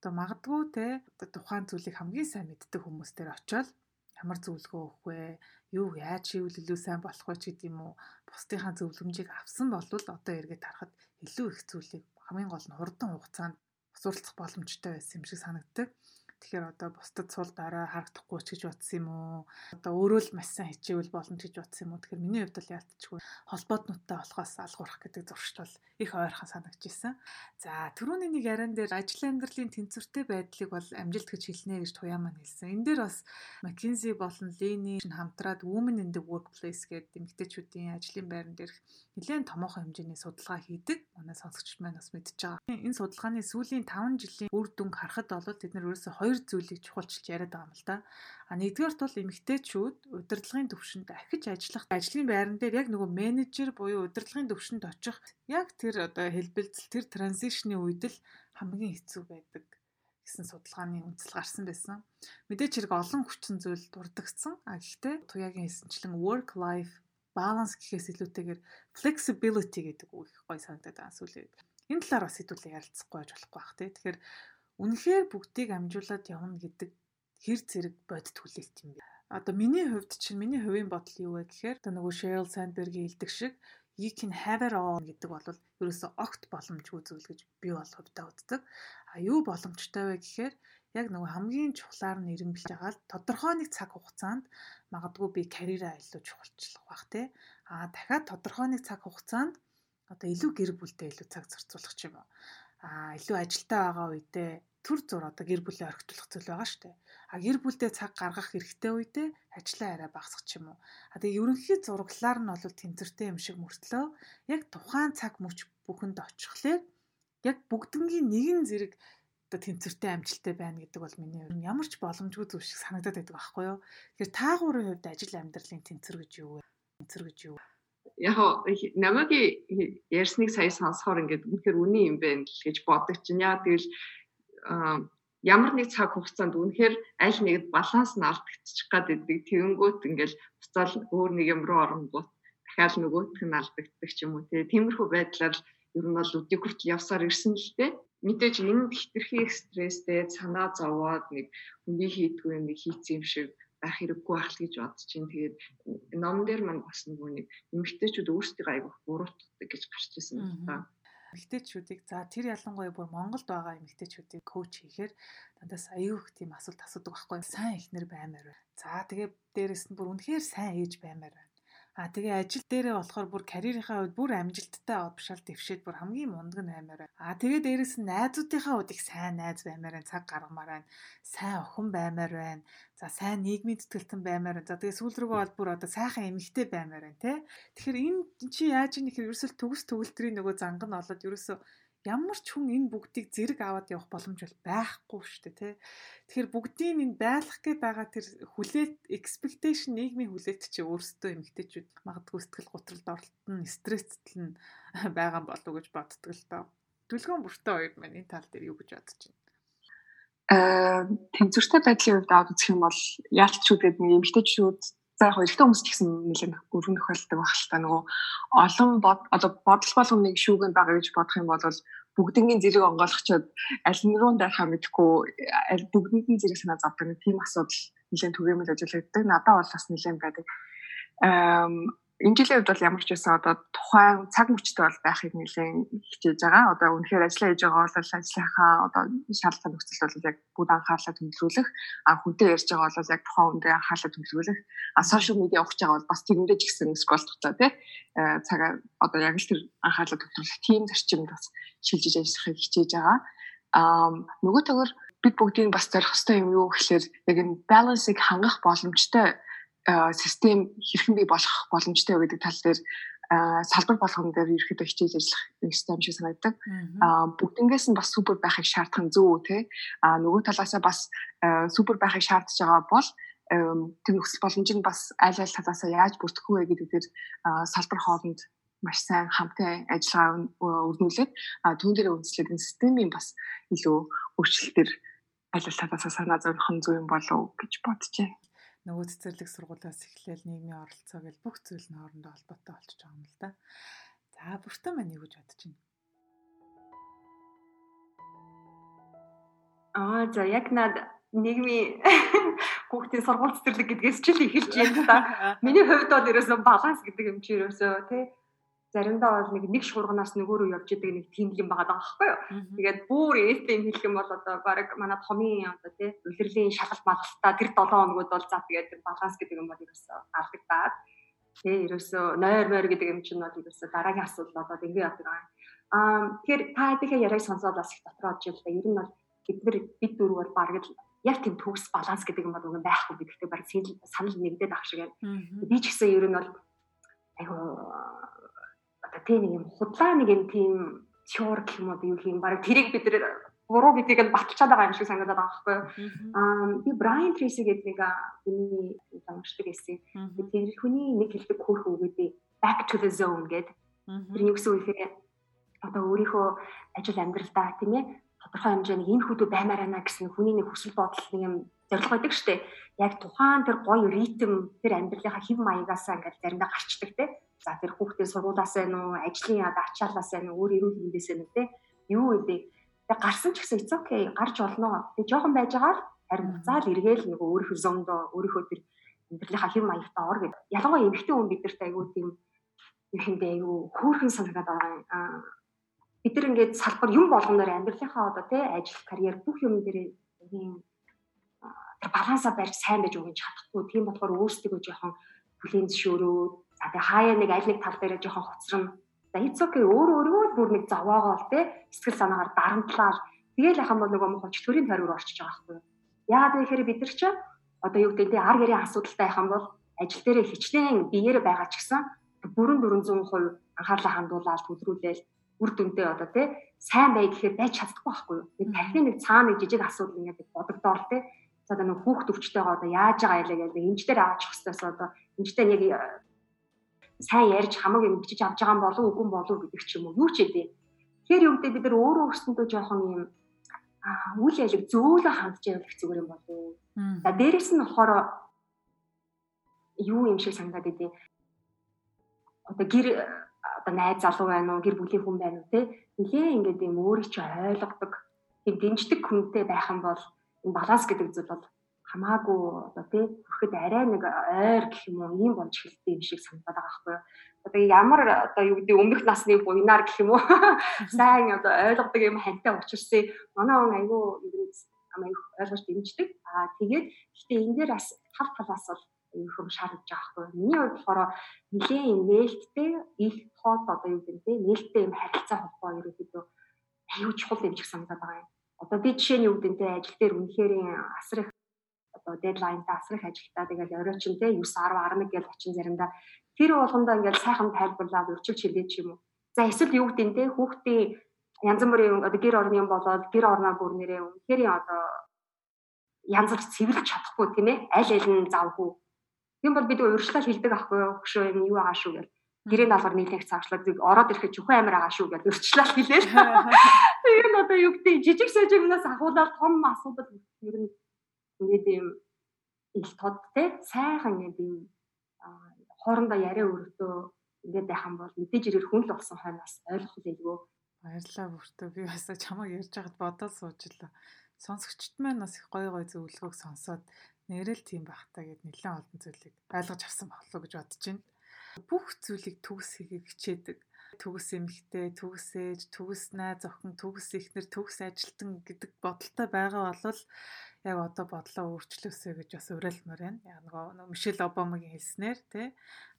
одоо магадгүй те одоо тухайн зүйлийг хамгийн сайн мэддэг хүмүүс дээр очиод ямар зөвлөгөө өгөх вэ юу яаж хийвэл илүү сайн болох вэ ч гэдэг юм уу бусдынхаа зөвлөмжийг авсан бол одоо эргээд харахад илүү их зүйлийг хамгийн гол нь хурдан хугацаанд суралцах боломжтой байсан юм шиг санагддаг. Тэгэхээр одоо бусдад сул дараа харагдахгүй ч гэж бодсон юм уу? Одоо өөрөө л маш сайн хичээвэл боломж гэж бодсон юм уу? Тэгэхээр миний хувьд л яалтчгүй холбоотнуудтай болохоос алгуурах гэдэг зуршил их ойрхон санагдж ирсэн. За түрүүний нэг яран дээр ажил амьдралын тэнцвэртэй байдлыг бол амжилт гэж хэлнэ гэж туяа маань хэлсэн. Энэ дээр бас McKinsey болон Lean хамтраад Women in the Workplace гэдэг эмэгтэйчүүдийн ажлын байран дээрх нэлээд томоохон хэмжээний судалгаа хийдэг. Манай сонсогчд маань бас мэдж байгаа. Энэ судалгааны сүүлийн 5 жилийн үр дүнг харахад бол тэд нар ерөөсөй хоёр зүйлийг чухалчилж яриад байгаа юм л да. А нэгдүгээр бол эмэгтэйчүүд удирдлагын төвшөнд ахиж ажиллах ажлын байран дээр яг нөгөө менежер буюу удирдлагын төвшөнд очих яг тэр одоо хэлбэлцэл тэр транзишны үед л хамгийн хэцүү байдаг гэсэн судалгааны үндэслэл гарсан байсан. Мэдээч хэрэг олон хүчин зүйл дурддагцсан. А гэхдээ туяагийн хэлсэнчлэн work life balance гэхээс илүүтэйгээр flexibility гэдэг үг их гоё санагдаад байгаа сүлээ. Энэ талаар бас хэдүүлээ ярилцахгүй байж болохгүй бах тий. Тэгэхээр үнэхээр бүгдийг амжуулаад явна гэдэг хэр зэрэг бодит хүлээлт юм бэ? Одоо миний хувьд чинь миний хувийн бодол юу вэ гэхээр одоо нөгөө Sheryl Sandberg-ийн хэлдэг шиг you can have it all гэдэг бол ерөөсөө огт боломжгүй зүйл гэж би бол хувьдаа үздэг. А юу боломжтой вэ гэхээр яг нөгөө хамгийн чухлаар нь ирэмблж байгаа л тодорхой нэг цаг хугацаанд магадгүй би карьераа илүү чухалчлах бах тий. А дахиад тодорхой нэг цаг хугацаанд одоо илүү гэр бүлтэй илүү цаг зарцуулах ч юм уу. А илүү ажилтаа байгаа үедээ төр зур одоо гэр бүлээ орхитуулах зүйл байгаа шүү дээ. А гэр бүлдээ цаг гаргах хэрэгтэй үедээ ажлаа арай багасгах ч юм уу. А тэгээ ерөнхий зураглаар нь бол тэнцвэртэй юм шиг мөртлөө яг тухайн цаг мөч бүхэнд очихлээр яг бүгднгийн нэгэн зэрэг одоо тэнцвэртэй амжилттай байна гэдэг бол миний хувьд ямар ч боломжгүй зүйл шиг санагдаад байдаг байхгүй юу. Тэгэхээр таагуурын хувьд ажил амьдралын тэнцвэр гэж юу вэ? Тэнцвэр гэж юу? яг намайг ярьсныг сая сонсохоор ингээд үнэхээр үний юм байна л гэж боддог чинь яа тэгэл ямар нэг цаг хугацаанд үнэхээр аль нэгэд баланс нь алдагдчих гад идэг. Тэгэнгүүт ингээл буцаал өөр нэг юм руу оронгууд дахиад нөгөөх нь алдагддаг ч юм уу. Тиймэрхүү байдлаар ер нь бол өдийг хүртэл явсаар ирсэн л дээ. Мэдээж энэ хитрхи стресстэй санаа зовоод нэг хүний хийдгүй юм хийцэн юм шиг байх хэрэггүй байх л гэж бодож чинь тэгээд ном дээр маань бас нэг нэг эмэгтэйчүүд өөрсдөө айгүйх буруутдаг гэж гарч ирсэн байна. Эмэгтэйчүүдийг за тэр ялангуяа бүр Монголд байгаа эмэгтэйчүүдийг коуч хийхээр дандаа аюух тийм асуулт асуудаг байхгүй сайн ихнэр баймаар байна. За тэгээ дээрэс нь бүр үнэхээр сайн ээж баймаар байна. А тэгээ ажил дээрээ болохоор бүр карьерийнхаа хувьд бүр амжилттай овшаал дэвшээд бүр хамгийн мундаг нь аймаар. А тэгээ дээрэс нь найзуудынхаа хувьд их сайн найз баймаар цаг гаргамаар байна, сайн охин баймаар байна. За сайн нийгмийн тэтгэлтэн баймаар байна. За тэгээ сүүл рүүгээ бол бүр одоо сайхан эмэгтэй баймаар байна, тэ. Тэгэхээр энэ чи яаж ийм ихэр ерөөсөл төгс төгөлтрийн нөгөө занг нь олоод ерөөсөө ямар ч хүн энэ бүгдийг зэрэг аваад явах боломж бол байхгүй шүү дээ тий. Тэгэхээр бүгдийг энэ байлгах гээд байгаа тэр хүлээлт expectation нийгмийн хүлээлт чи өөрсдөө эмгтээчүүд магадгүй сэтгэл готролд оролтон стресстэл нь байгаа болов уу гэж боддог л доо. Түлхүүн бүртээ хоёр маань энэ тал дээр юу гэж бодож байна? Аа тэнцвэртэй байдлын хувьд аваад үзэх юм бол яалтчүүд гэдэг нэг эмгтээчүүд За яг эрэгтэй хүмүүс ч гэсэн нэлээд өргөн тохиолддог байх л та нөгөө олон бод одоо бодол болгоныг шүүгэн байгаа гэж бодох юм бол бүгднгийн зэрэг онгойлгочод аль нь руу дайхаа мэдхгүй бүгдэнд нь зэрэг санаа нэг тийм асуудал нэлээд түгээмэл ажиллагддаг. Надад бол бас нэлээд байдаг. Эм энэ жилийн хувьд бол ямар ч байсан одоо тухайн цаг мөчтэй бол байхыг нэлээд хичээж байгаа. Одоо үнэхээр ажиллаа хийж байгаа бол ажлынхаа одоо шаардлага нөхцөл бол яг бүгд анхаарлаа төвлөрүүлэх, а хүнтэй ярьж байгаа бол яг тухайн хүндээ анхаарлаа төвлөрүүлэх, а сошиал медиа ухаж байгаа бол бас тэрэндээ ч гэсэн скролл туцаа тий. Э, цагаа одоо яг л тэр анхаарлаа төвлөрүүлэх тийм зарчимд бас шилжиж ажиллахыг хичээж байгаа. Аа нөгөө төгөр бид бүгдийн бас зорих хэвээр юм юу гэхээр яг энэ балансыг хангах боломжтой систем хэрхэн бий болох боломжтой гэдэг тал дээр салбар болгон дээр ерөөхдөө хичээж ажиллах ёстой юм шиг санагддаг. Бүгднгээс нь бас супер байхыг шаардах нь зөв үү те. Аа нөгөө талаасаа бас супер байхыг шаардж байгаа бол тэр нөхцөл боломж нь бас айл айл талаасаа яаж бүрдэх вэ гэдэг дээр салбар хооронд маш сайн хамтын ажиллагаа өрнүүлээд түүн дээр үндэслээд энэ системийн бас илүү өөрчлөлтөр айл айл талаасаа санаа зовох нь зөв юм болов гэж байна. Нөгөө цэцэрлэг сургуулиас эхлээл нийгмийн оролцоо гэл бүх зүйл нь хоорондоо холбоотой болчихж байгаа юм л да. За бүртөө маань юу гэж бодож байна? Аа за яг над нийгмийн хүүхдийн сургууль цэцэрлэг гэдгээс ч л эхэлж байна та. Миний хувьд бол ерөөсөө баланс гэдэг юм чи ерөөсөө тий заримдаа бол нэг нэг шуурганаас нөгөө руу явж идэг нэг юм байгаа байхгүй юу. Тэгээд бүр ээлтэй хэлэх юм бол одоо баг манай томын одоо тий үлрэлийн шалгалт малгалтаа тэр 7 хоногуд бол за тэгээд баланс гэдэг юм бол ерөөсөө алдагдаад тий ерөөсөө нойр мойр гэдэг юм чинь бол ерөөсөө дараагийн асуудал болоод ингэ явдаг. Аа тэгэхээр та хэдийхээ яриаг сонсоод бас их дотроо жил да. Ер нь бол бид нар бид дөрөв бол баг л яг тийм төгс баланс гэдэг юм бол үгүй байхгүй гэдэгтэй баг санал нэгдээд ах шиг байна. Би ч гэсэн ер нь бол айгу одоо тийм нэг юм худлаа нэг юм тийм чуур гэх юм уу юу юм баг тэрийг бид нар буруу гэдгийг нь баталчаад байгаа юм шиг санагдаад байгаа байхгүй юу. Аа би Брайан Трейси гэдэг нэг хүний уншдаг эссе. Тэр хүний нэг хэлдэг хөөх үгүүдээ back to the zone гэдэг. Тэр юу гэсэн үг вэ? Одоо өөрийнхөө ажил амьдралдаа тийм ээ тодорхой хэмжээний энэ хөдөө баймаар байна гэсэн хүний нэг хүсэл бодол нэг юм зорилго байдаг дээ. Яг тухайн тэр гоё ритм тэр амьдралынхаа хэв маягаасаа ингээд заримдаа гарчдаг те. За тэр хүүхдээ сургуулаас байна уу, ажлын яд ачаалаас байна уу, өөр эрүүл мэндээс байна уу те. Юу вэ? Тэг гарсан ч гэсэн it's okay гарч олноо. Тэг жоохон байж байгаа харин буцаал эргээл нэг өөрийнхөө зондоо өөрийнхөө тэр амьдралынхаа хэв маягтаа ор гэдэг. Ялангуяа эмэгтэй хүн бидэрт айгүй тийм юм хэмдэ айгүй хөөрхөн санагдаад байгаа бид нар ингээд салбар юм болгоноор амьдралынхаа одоо тий ажил карьер бүх юм дээр ийм тэр балансаа барьж сайн байж өгч чадахгүй тийм болохоор өөрсдөө жоохон бүлийн зөвшөөрөөд за тий хаяа нэг аль нэг тал дээр жоохон хоцрон. За it's okay. Өөр өөргөө бүр нэг зовоогоол тий сэтгэл санаагаар дарамтлаад тэгээл яхан бол нөгөө мохоч төрийн тойрог орчиж байгаа байхгүй яагаад вэ гэхээр бид нар ч одоо юу гэдэг тий ар гэрийн асуудалтай яхан бол ажил дээрээ хичнээн биеэр байгаа ч гэсэн бүрэн 400% анхаарлаа хандуулаад төлрүүлээл үр дүндээ одоо тий сайн бай гэхээр байж чадахгүй байхгүй юу. Тэгээд тархины нэг цаана нэг жижиг асуудал ингээд бодогдоор тий. За одоо нэг хүүхд өвчтэйгээ одоо яаж байгаа ялаа гэдэг эмчтэр аваач хэвчээс одоо эмчтэй нэг э, сайн ярьж хамаг юм бичиж авч байгаа юм болов уу үгүй болов гэдэг ч юм уу юу ч хэдэ. Тэгэхээр юу гэдэг бид нар өөрөө өөрсөндөө жоохон юм үйл ялэг зөөлө хандж явах зүгээр юм болов уу. За дээрэс нь болохоор юу юм шиг санагдаад идэв. Одоо гэр одоо найз залуу байна уу, гэр бүлийн хүн байна уу те. Нилээ ингээд юм өөрийг чи ойлгодог, тийм дэмждэг хүнтэй байх юм бол энэ баланс гэдэг зүйл бол хамаагүй одоо тий хүрэхэд арай нэг ойр гэх юм уу ийм болж хэлдэг юм шиг санагдаад байгаа байхгүй юу. Одоо ямар одоо юу гэдэг өмнөх насны буйнаар гэх юм уу сайн одоо ойлгодог юм хантай учирсан манай он айгүй юм амайг ойлгож дэмждэг. Аа тэгээд гэхдээ энэ дээр бас тав талаас бол юм шаардж байгаа байхгүй. Миний хувьд болохоор нэгэн нээлттэй их хот одоо юу гэдэг нь нээлттэй юм харилцаа холбоо ерөөдөө аюу чухал юм шиг санагдаад байгаа юм. Одоо би жишээ нь юу гэдэг нь ажил дээр үнэхээр асар их одоо дедлайнтай асар их ажилтаа тэгэл оройчин те 9 10 11 гэж очин заримдаа тэр болгондоо ингээл сайхан тайлбарлаад урьдчилж хэлээ ч юм уу. За эсвэл юу гэдэг нь те хүүхдийн янз бүрийн одоо гэр орны юм болоод гэр орноо бүр нэрээ үнэхээр одоо янз бүр цэвэрлж чадахгүй тийм ээ аль аль нь завгүй Тийм бол бид урьдчилал хилдэг ахгүй юу? Хөшөө юм юу байгаа шүү гэл. Гэрээ даалгар нийлэх цаашлаад ороод ирэхэд чөхөн амир байгаа шүү гэл урьдчилал хэлээ. Нь одоо юу гэдэг жижиг сажигнаас ахуулаад том асуудал ер нь ингээд юм ил тод те сайхан ингээд юм хоорондоо яриа өртөө ингээд байх юм бол мэдээж ирээр хүн л болсон хойноос ойлгох хэлгүй. Баярлалаа бүртөө би бас чамайг ярьж байхад бодоод суучлаа. Сонсогчд маань бас их гоё гоё зөвлөгөөг сонсоод нэрэл тийм байх та гэд нэлээд олон зүйлийг ойлгож авсан болов гэж бодож байна. Бүх зүйлийг төгс хийхийг хичээдэг. Төгс эмхтэй, төгс ээж, төгс найз охин, төгс ихнэр, төгс ажилтан гэдэг бодолтой байгаа бол яг одоо бодлоо өөрчлөөсэй гэж бас уриалмаар байна. Яг нөгөө Мишель Обамагийн хэлснээр тий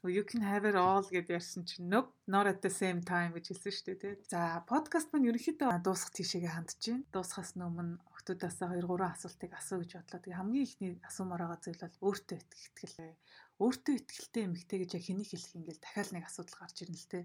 you can have it all гэдээ ярьсан чинь nope not at the same time гэж хэлсэн шүү дээ тий. За подкаст маань ерөнхийдөө дуусах тийшээгээ хандж байна. Дуусахаас өмнө октоудаас 2 3 асуултыг асуу гэж бодлоо. Тэгээ хамгийн ихний асуумаар байгаа зүйл бол өөртөө итгэл. Өөртөө итгэлтэй эмэгтэй гэж хэнийг хэлэх юм гээл дахиад нэг асуудал гарч ирнэ л тий.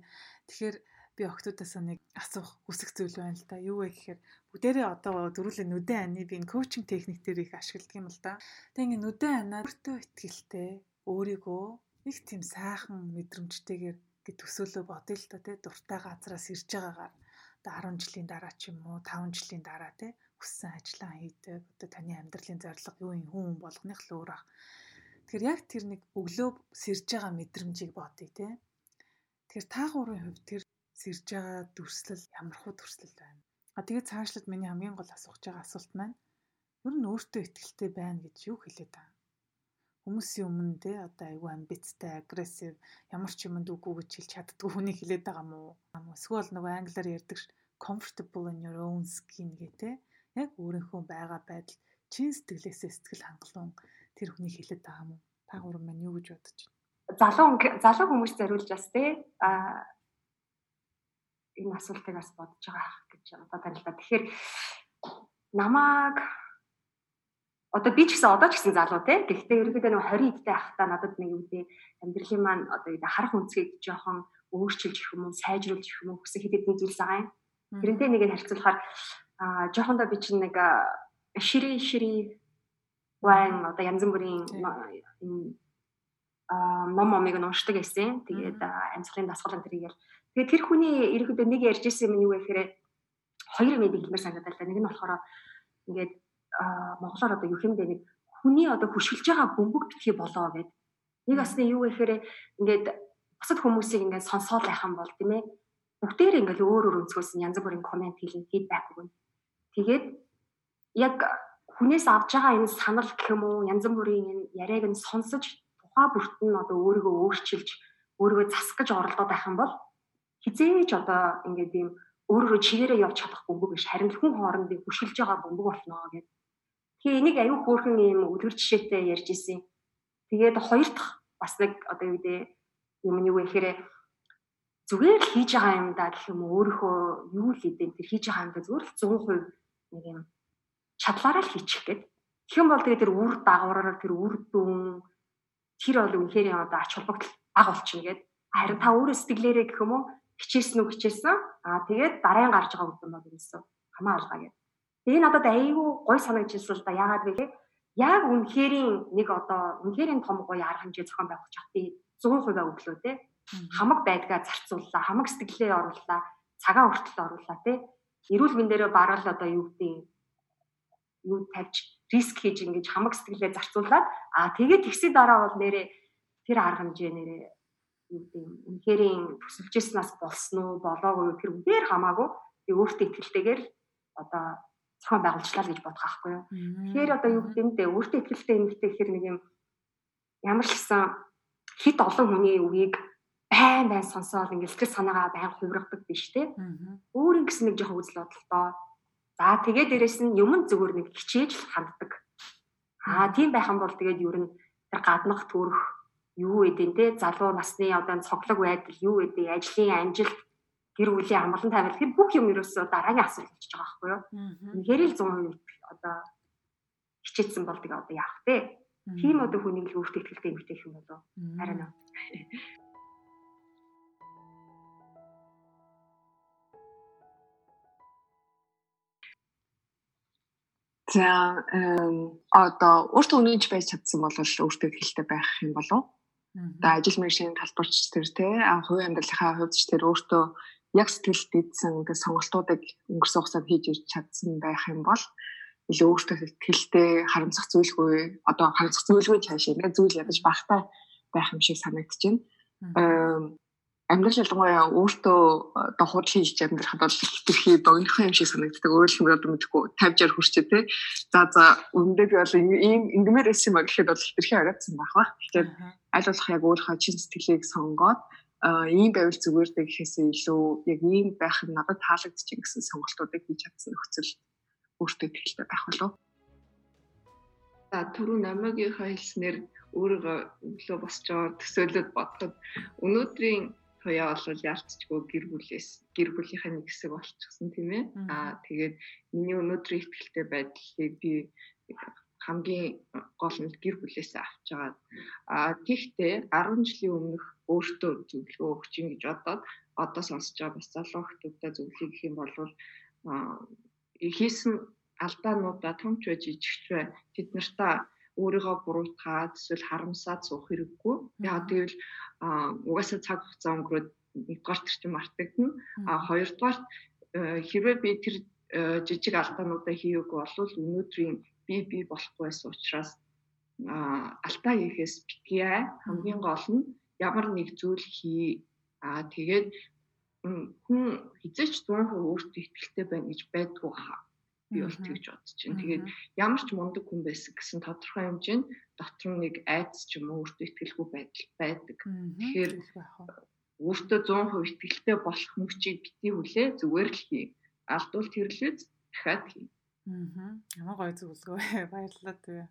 Тэгэхээр би октоудаас нэг асуух хүсэх зүйл байна л да. Юу вэ гэхээр бүгдээрээ одоо дөрүлээ нүдэн ани би энэ коучинг техник дээр их ашигладаг юм л да. Тэгээ ингээ нүдэн анаа өөртөө ихтэй өөрийгөө их тийм сайхан мэдрэмжтэйгээр гэж төсөөлөө бодъё л да тий дуртай газраас ирж байгаагаар одоо 10 жилийн дараа ч юм уу 5 жилийн дараа тий хүссэн ажлаа хийдэг одоо таны амьдралын зорилго юу юм хүн болгоных л өөр ах. Тэгэхээр яг тэр нэг өглөө сэрж байгаа мэдрэмжийг бодъё тий. Тэгэхээр та гурвын хувьд тэр сэрж байгаа дүрслэл ямар хуу дүрслэл байна. А тэгээд цаашлаад миний хамгийн гол асууж байгаа асуулт маань ер нь өөртөө ихтэй байна гэж юу хэлээд байгаа хүмүүсийн өмнө те одоо айгүй амбицтай, агрессив ямар ч юмд үгүй гэж хэлж чаддгүй хүний хэлээд байгаа мó. Эсвэл нөгөө англиар ярьдаг comfortable in your own skin гэ те. Яг өөрийнхөө байгаа байдал чин сэтгэлээсээ сэтгэл хангалуун тэр хүний хэлээд байгаа мó. Та гурав маань юу гэж бодож байна? Залуу залуу хүмүүс зориулж бас те а энэ асуултыг бас бодож байгаа гэж л да. Тэгэхээр намааг одоо би ч гэсэн одоо ч гэсэн залуу те. Гэхдээ ерөнхийдөө нэг 20 идтэй ахтаа надад нэг үгүй амьдралын маань одоо ингэ харах үнцгийг жоохон өөрчилж их юм уу, сайжруулж их юм уу хүсэх хэдэд нэг зүйлс байгаа юм. Тэрнтэй нэгийг харьцуулахаар аа жоохондоо би чинь нэг шири шири вайн одоо янз бүрийн аа ном момыг уншдаг байсан. Тэгээд амьсгалын дасгал энэ тэрийгээр тэгээд тэр хүний ерөнхийдөө нэг ярьж ирсэн юм юу вэ гэхээр хоёр юм хэлмээр санагдал та. Нэг нь болохоор ингээд монголоор одоо юу бэ нэг хүний одоо хөшгөлж байгаа бөмбөг битгий болоо гэд. Нэг бас юу гэхээр ингээд бусад хүмүүсийг ингээд сонсоол байх юм бол тийм ээ. Бүгдээр ингээд өөр өөр өнцгөөс янз бүрийн комент хийлэн фидбек өгнө. Тэгээд яг хүнээс авж байгаа энэ санал гэх юм уу янз бүрийн энэ яриаг нь сонсож тухай бүрт нь одоо өөрийгөө өөрчилж өөрийгөө засах гэж оролдоод байх юм бол хизээж одоо ингээд ийм өөрөөрөө чигээрээ явж чадах бөмбөг биш харин хүн хоорондын хөшөлж байгаа бөмбөг болно гэдэг Тэгээ энийг аюу хөөрхөн юм өдөр жишээтэй ярьж исэн. Тэгээд хоёр дахь бас нэг одоо юу гэдэг юм нь юу гэхээр зүгээр л хийж байгаа юм да гэх юм өөрийнхөө юу л идэв тэр хийж байгаа юм да? Зүгээр л 100% нэг юм чадлаараа л хийчих гээд. Тэгэх юм бол тэгээд тэр үр дагавраар тэр үр дүн тэр бол үнэхээр юм одоо ач холбогдол баг болчихно гээд. Харин та өөрөө сэтгэлээрээ гэх юм уу хичээсэн үг хичээсэн. Аа тэгээд дараагийн гарч байгаа үгдэн бол юмсан хамаа алгаа гээд. Тэгээ надад айгүй гой санагдчихсан л да. Яагаад вэ? Яг үнэхэрийн нэг одоо үнэхэрийн том гоё арга хэмжээ зохион байгуулж чад би 100% өглөө те. Хамаг байдгаа зарцууллаа, хамаг сэтгэлээ орууллаа, цагаан хүртэл орууллаа те. Эрүүл мэндээрээ барал одоо юу гэдэг юу тавьж риск хийж ингэж хамаг сэтгэлээ зарцуулаад аа тэгээд тэгсний дараа бол нэрээ тэр арга хэмжээ нэрээ юу гэдэг үнэхэрийн төсөлжсэнаас болсон уу болоогүй тэр үгээр хамаагүй. Өөртөө ихтэйгээр одоо зохион байгуулчлаа гэж бодох байхгүй юу. Тэгэхээр одоо юу гэдэг нь өөртөө ихтэй эмэгтэй гэхэр нэг юм ямар ч гэсэн хит олон хүний үгийг байн байн сонсоод ингээд сэтгэл санаагаа байн хувиргадаг биш те. Өөр ингэсэн нэг жоохон үзэл бодолтой. За тэгээ дээрэс нь юм зүгээр нэг хичээж л ханддаг. Аа тийм байх юм бол тэгээд ер нь тэр гаднах төрөх юу гэдэг нь те залуу насны одоо цоглог байдал юу гэдэг ажлын амжилт гэр бүлийн амгалан тавил тэр бүх юм ерөөсөө дараагийн асуулт болчихж байгаа байхгүй юу. Үнэхээр л 100% одоо хичээсэн бол тэгээ одоо яах вэ? Тийм одоо хүнийг л өөртөө ихтэй эмгтэй юм болоо. Харин аа. За одоо өөртөө үнэнч байж чадсан бол өөртөө ихтэй байх юм болов. Одоо ажил мэргэжлийн талбарч тэр те хувийн амьдралынхаа хувьд ч тэр өөртөө яг сэтгэлд идсэн ингээд сонголтуудыг өнгөрсөн хугацаанд хийж ирч чадсан байх юм бол илүү өөртөө сэтгэлтэй харамсах зүйлгүй одоо харамсах зүйлгүй цааш ингээд зүйл ядаж багтай байх юм шиг байна. Амьдрал ялангуяа өөртөө одоо худал хийж амьдрахад бол хитрхи богинохон юм шиг санагддаг. Хэлбэл одоо мэдгүй 50 60 хүрчээ те. За за өндөө би бол ийм ингмээр эс юм а гэхэд бол хитрхи оройтсан байх ба. Тэгэхээр аль болох яг өөрийнхөө чин сэтгэлийг сонгоод ийм байвал зүгээр дээ гэхээсээ илүү яг ийм байх нь надад таалагдчих гэсэн сонголтуудыг хийж чадсан нөхцөл өөртөө ихтэй байх болов. За түрүү намагийнхаа хэлснээр өөрийгөө өглөө босч байгаа төсөөлөд бодоход өнөөдрийн туяа бол яалтчгүй гэр бүлээс гэр бүлийнхаа нэг хэсэг болчихсон тийм ээ. Аа тэгээд миний өнөөдрийн ихтэй байдлыг би хамгийн гол нь гэр бүлээсээ авч байгаа. А тэгтээ 10 жилийн өмнөх өөртөө зөвлөгөө өгч ин гэж бодоод одоо сонсож байгаа бас залуу хүмүүстэй зөвлөе гэх юм бол хийсэн алдаануудаа томч байж ижигч бай тэд нартаа өөрийгөө буруутгаад эсвэл харамсаад суух хэрэггүй. Яг тэгвэл угаасаа цаг хугацаа өнгөрөөд нэгдүгээр чинь мартагдана. А хоёрдугаар э, хэрвээ би тэр э, жижиг алдаануудаа хийгээгүй бол өнөөдрийн би би болохгүй байсан учраас алдаа хийхээс битгий хамгийн гол нь ямар нэг зүйл хий. А тэгээд хүн хизээч 100% өөртөө ихтэй байна гэж байдгүй хаа би бол тэгж бодож байна. Тэгээд ямар ч мундаг хүн байсан гэсэн тодорхой хэмжээнд дотор нь нэг айдас ч юм уу өөртөө ихтгэлгүй байдал байдаг. Тэгэхээр өөртөө 100% ихтгэлтэй болох мөчийг битгий хүлээ зүгээр л хий. Алдвал тэрлээд дахиад хий. Аа. Ямар гоё зөвлөгөө баярлалаа тэгээ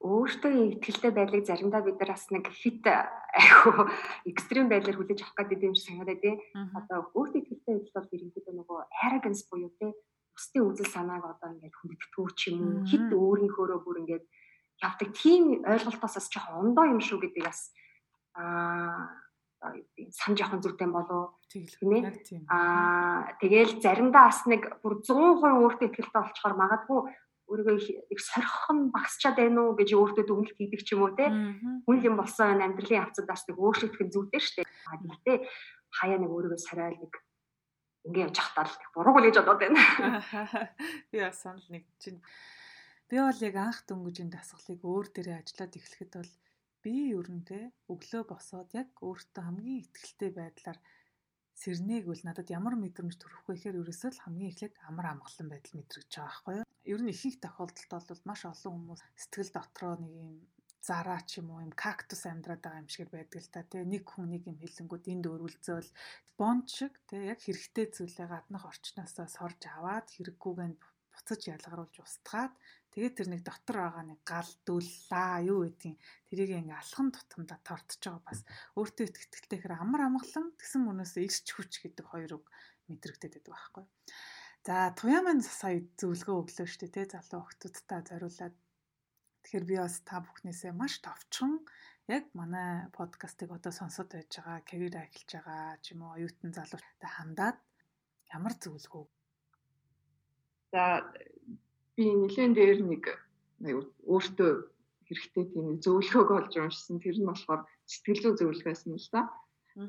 өөртөө ихтгэлтэй байдлыг заримдаа бид нар бас нэг хит айхуу экстрим байдлаар хүлээж авах гэдэг юм шиг санагдаад тий. Одоо өөртөө ихтгэлтэй байдал бол ерөнхийдөө нөгөө arrogance буюу тий бусдын үзэл санааг одоо ингээд хүндэтгүү ч юм уу хит өөрийнхөөрөө бүр ингээд явдаг. Тийм ойлголтоос бас жоохон ондоо юм шүү гэдэг бас аа сан жоохон зүйтэй болов тийм ээ. аа тэгэл заримдаа бас нэг бүр 100% өөртөө ихтэй болчоор магадгүй өөрийгөө их сорхон багасчаад байна уу гэж өөртөө дүгнэлт хийдэг ч юм уу те. Хүн юм болсон амьдралын явцадаас нэг өөрчлөгдөх нь зүйтэй шүү дээ. Гэхдээ хаяа нэг өөрийгөө сарайл нэг ингээ явж хахтаа л бурууг л гэж бодоод байна. Би бас санал нэг чинь би бол яг анх дөнгөжийн дасгалыг өөр дээрээ ажиллаад эхлэхэд бол би ерөнтэй өглөө босоод яг өөртөө хамгийн ихтгэлтэй байдлаар сэрнээг үл надад ямар мэдрэмж төрөх вэ гэхээр ерөөсөө л хамгийн эхлээд амар амгалан байдал мэдрэгч байгаа байхгүй юу. Ер нь ихэнх тохиолдолд бол маш олон хүмүүс сэтгэл дотроо нэг юм зараа ч юм уу юм кактус амьдраад байгаа юм шиг байдаг л та тий нэг хүн нэг юм хэлэнгүүд энд өрүүлзөөл бонд шиг тий яг хэрэгтэй зүйлээ гаднах орчноосоо сорж аваад хэрэггүйгээр буцаж ялгаруулж устгаад тэгээд тэр нэг дотор байгаа нэг гал дүүллаа юу гэдгийг тэрийг ингээ алхан тутамдаа тортож байгаа бас. Өөртөө итгэдэгтэйхэр амар амгалан тэгсэн мөнөөс ирч хүч гэдэг хоёр үг мэдрэгдээд байдаг байхгүй. За туяа маань сая зөвлөгөө өглөө штэ тий залуу охтуудтай зориулаад Тэгэхээр би бас та бүхнээсээ маш товчхон яг манай подкастыг одоо сонсоод байж байгаа, карьер эхэлж байгаа ч юм уу оюутан залуутай хандаад ямар зөвлөгөө. За би нэлээд дээр нэг өөртөө хэрэгтэй тийм зөвлөгөөг олж уншсан. Тэр нь болохоор сэтгэл зүй зөвлөгөөсөн л да.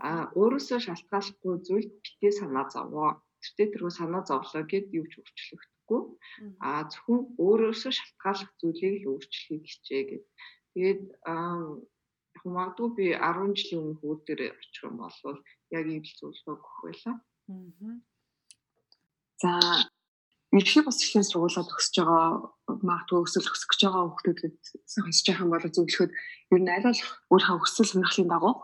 А өөрөөсөө шалтгааллахгүй зүйл битээ санаа зовоо. Тэртээ тэргүй санаа зовлоо гэд юу ч өөрчлөх хэрэггүй. А зөвхөн өөрөөсөө шалтгааллах зүйлийг л өөрчлөхийг хичээ гэд. Тэгээд яг магадгүй би 10 жилийн өмнө хүүд дээр очих юм бол яг ийм л зөвлөгөө өгөх байлаа. За Ирхий бас ихэнх сургуулаад өсөж байгаа магадгүй өсөл өсөх гэж байгаа хүмүүсд сонсож байгаа юм бол зөвлөхөд ер нь аль болох өөрийнхөө өсөл сонирхлын дагуу